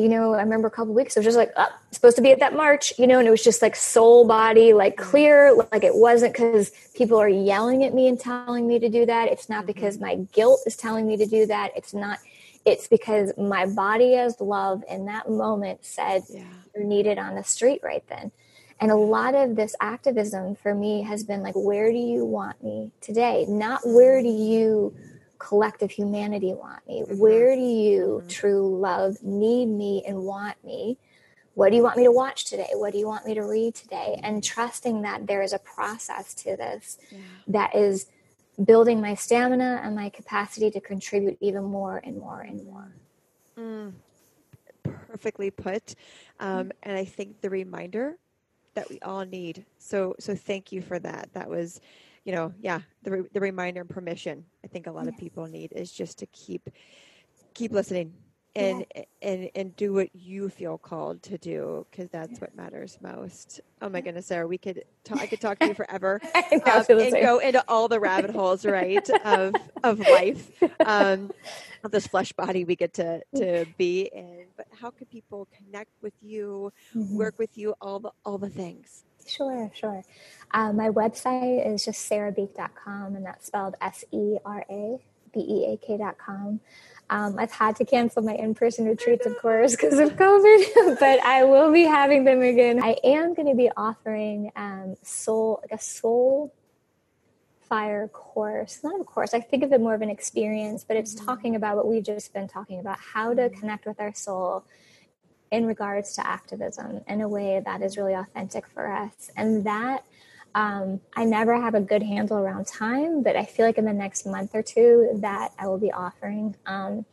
you know, I remember a couple weeks, it was just like, oh, supposed to be at that march, you know, and it was just like soul body, like mm-hmm. clear, like it wasn't because people are yelling at me and telling me to do that. It's not mm-hmm. because my guilt is telling me to do that. It's not, it's because my body as love in that moment said, yeah. you're needed on the street right then. And a lot of this activism for me has been like, where do you want me today? Not where do you collective humanity want me? Mm-hmm. Where do you, mm-hmm. true love, need me and want me? What do you want me to watch today? What do you want me to read today? And trusting that there is a process to this yeah. that is building my stamina and my capacity to contribute even more and more and more. Mm, perfectly put. Um, mm-hmm. and I think the reminder that we all need. So, so thank you for that. That was you know, yeah, the re- the reminder and permission. I think a lot yeah. of people need is just to keep keep listening and yeah. and and do what you feel called to do because that's yeah. what matters most. Oh my goodness, Sera, we could talk, I could talk to you forever um, and go into all the rabbit holes, right, of of life, um, of this flesh body we get to to be in. But how can people connect with you, mm-hmm. work with you, all the all the things? Sure, sure. Uh, my website is just serabeak.com, and that's spelled S E R A B E A K.com. Um, I've had to cancel my in person retreats, of course, because of COVID, but I will be having them again. I am going to be offering um, soul, like a soul fire course. Not a course, I think of it more of an experience, but it's talking about what we've just been talking about how to connect with our soul in regards to activism in a way that is really authentic for us. And that um, I never have a good handle around time, but I feel like in the next month or two that I will be offering. Um,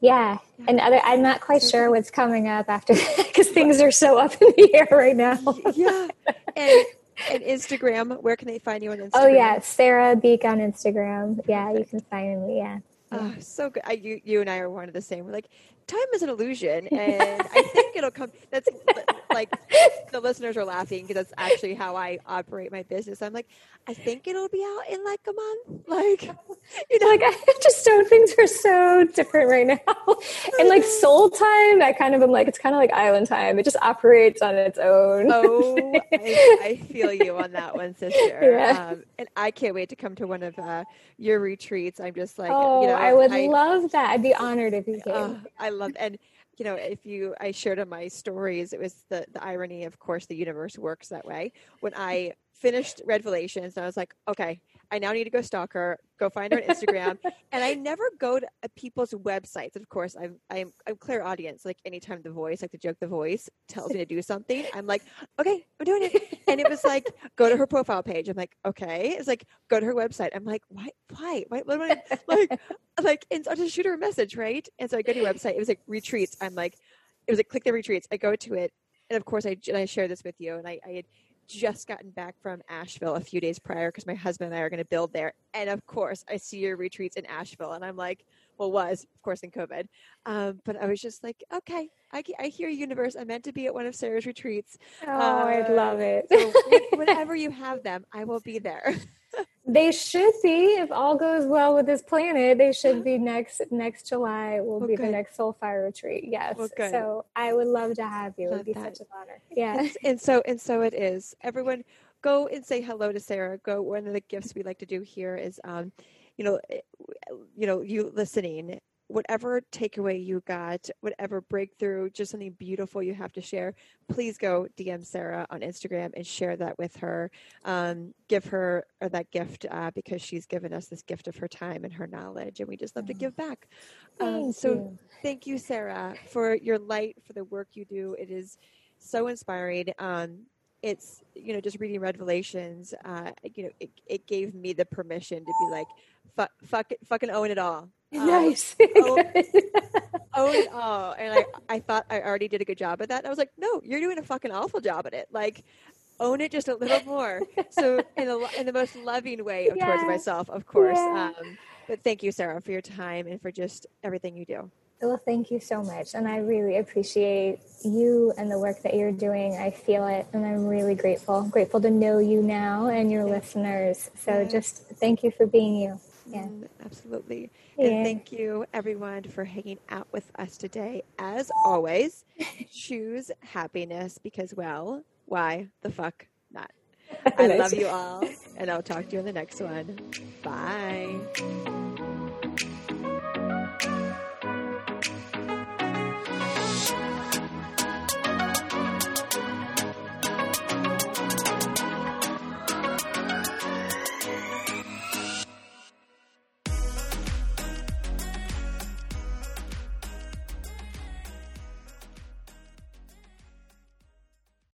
yeah, and other, I'm not quite sure what's coming up after because things are so up in the air right now. yeah, and, and Instagram, where can they find you on Instagram? Oh yeah, Sera Beak on Instagram. Yeah, you can find me. Yeah. Oh, so good. I, you, you and I are one of the same. We're like, time is an illusion, and I think it'll come. That's like the listeners are laughing because that's actually how I operate my business. I'm like, I think it'll be out in like a month. Like, you know, like I just don't. Things are so different right now, and like soul time, I kind of am like, it's kind of like island time. It just operates on its own. Oh, I, I feel you on that one, sister. Yeah. Um, and I can't wait to come to one of uh, your retreats. I'm just like, oh, you know, I would I, love that. I'd be honored if you came. Uh, I love and you know if you i shared in my stories it was the the irony of course the universe works that way. When i finished Redvelations, and I was like, okay, I now need to go stalk her, go find her on Instagram. and I never go to uh, people's websites. Of course, I'm I'm I'm clairaudient. Like anytime the voice, like the joke, the voice tells me to do something, I'm like, okay, I'm doing it. And it was like, go to her profile page. I'm like, okay. It's like, go to her website. I'm like, why, why, why, what am I like, like, and so I just shoot her a message, right? And so I go to your website. It was like retreats. I'm like, it was like click the retreats. I go to it, and of course, I and I share this with you, and I, I had just gotten back from Asheville a few days prior because my husband and I are going to build there. And of course, I see your retreats in Asheville, and I'm like, well, was of course in COVID, um, but I was just like, okay, I, I hear universe. I'm meant to be at one of Sera's retreats. Oh, uh, I'd love it. so whenever you have them, I will be there. they should be if all goes well with this planet they should be next next july will well, be the next soulfire retreat. Yes. Well, so i would love to have you. Love it would be that. such an honor. Yeah. And, and, so and so it is. Everyone go and say hello to Sera. Go one of the gifts we like to do here is um you know eh, you know you listening whatever takeaway you got, whatever breakthrough, just something beautiful you have to share, please go DM Sera on Instagram and share that with her. Um, give her uh, that gift uh, because she's given us this gift of her time and her knowledge, and we just love to give back. Um, so, you. thank you, Sera, for your light, for the work you do. It is so inspiring. Um, it's you know just reading Redvelations Uh, you know, it, it gave me the permission to be like, fuck, fuck it, fucking own it all. Um, nice. own, own it all. And I, I thought I already did a good job at that. And I was like, no, you're doing a fucking awful job at it. Like, own it just a little more. so in the in the most loving way yeah. towards myself, of course. Yeah. Um, but thank you, Sera, for your time and for just everything you do. Well, thank you so much. And I really appreciate you and the work that you're doing. I feel it and I'm really grateful. grateful to know you now and your yeah. listeners. So yeah. just thank you for being you. Yeah. Mm, absolutely. Yeah. And thank you everyone for hanging out with us today. As always, choose happiness because well, why the fuck not? I love you all and I'll talk to you in the next one. Bye.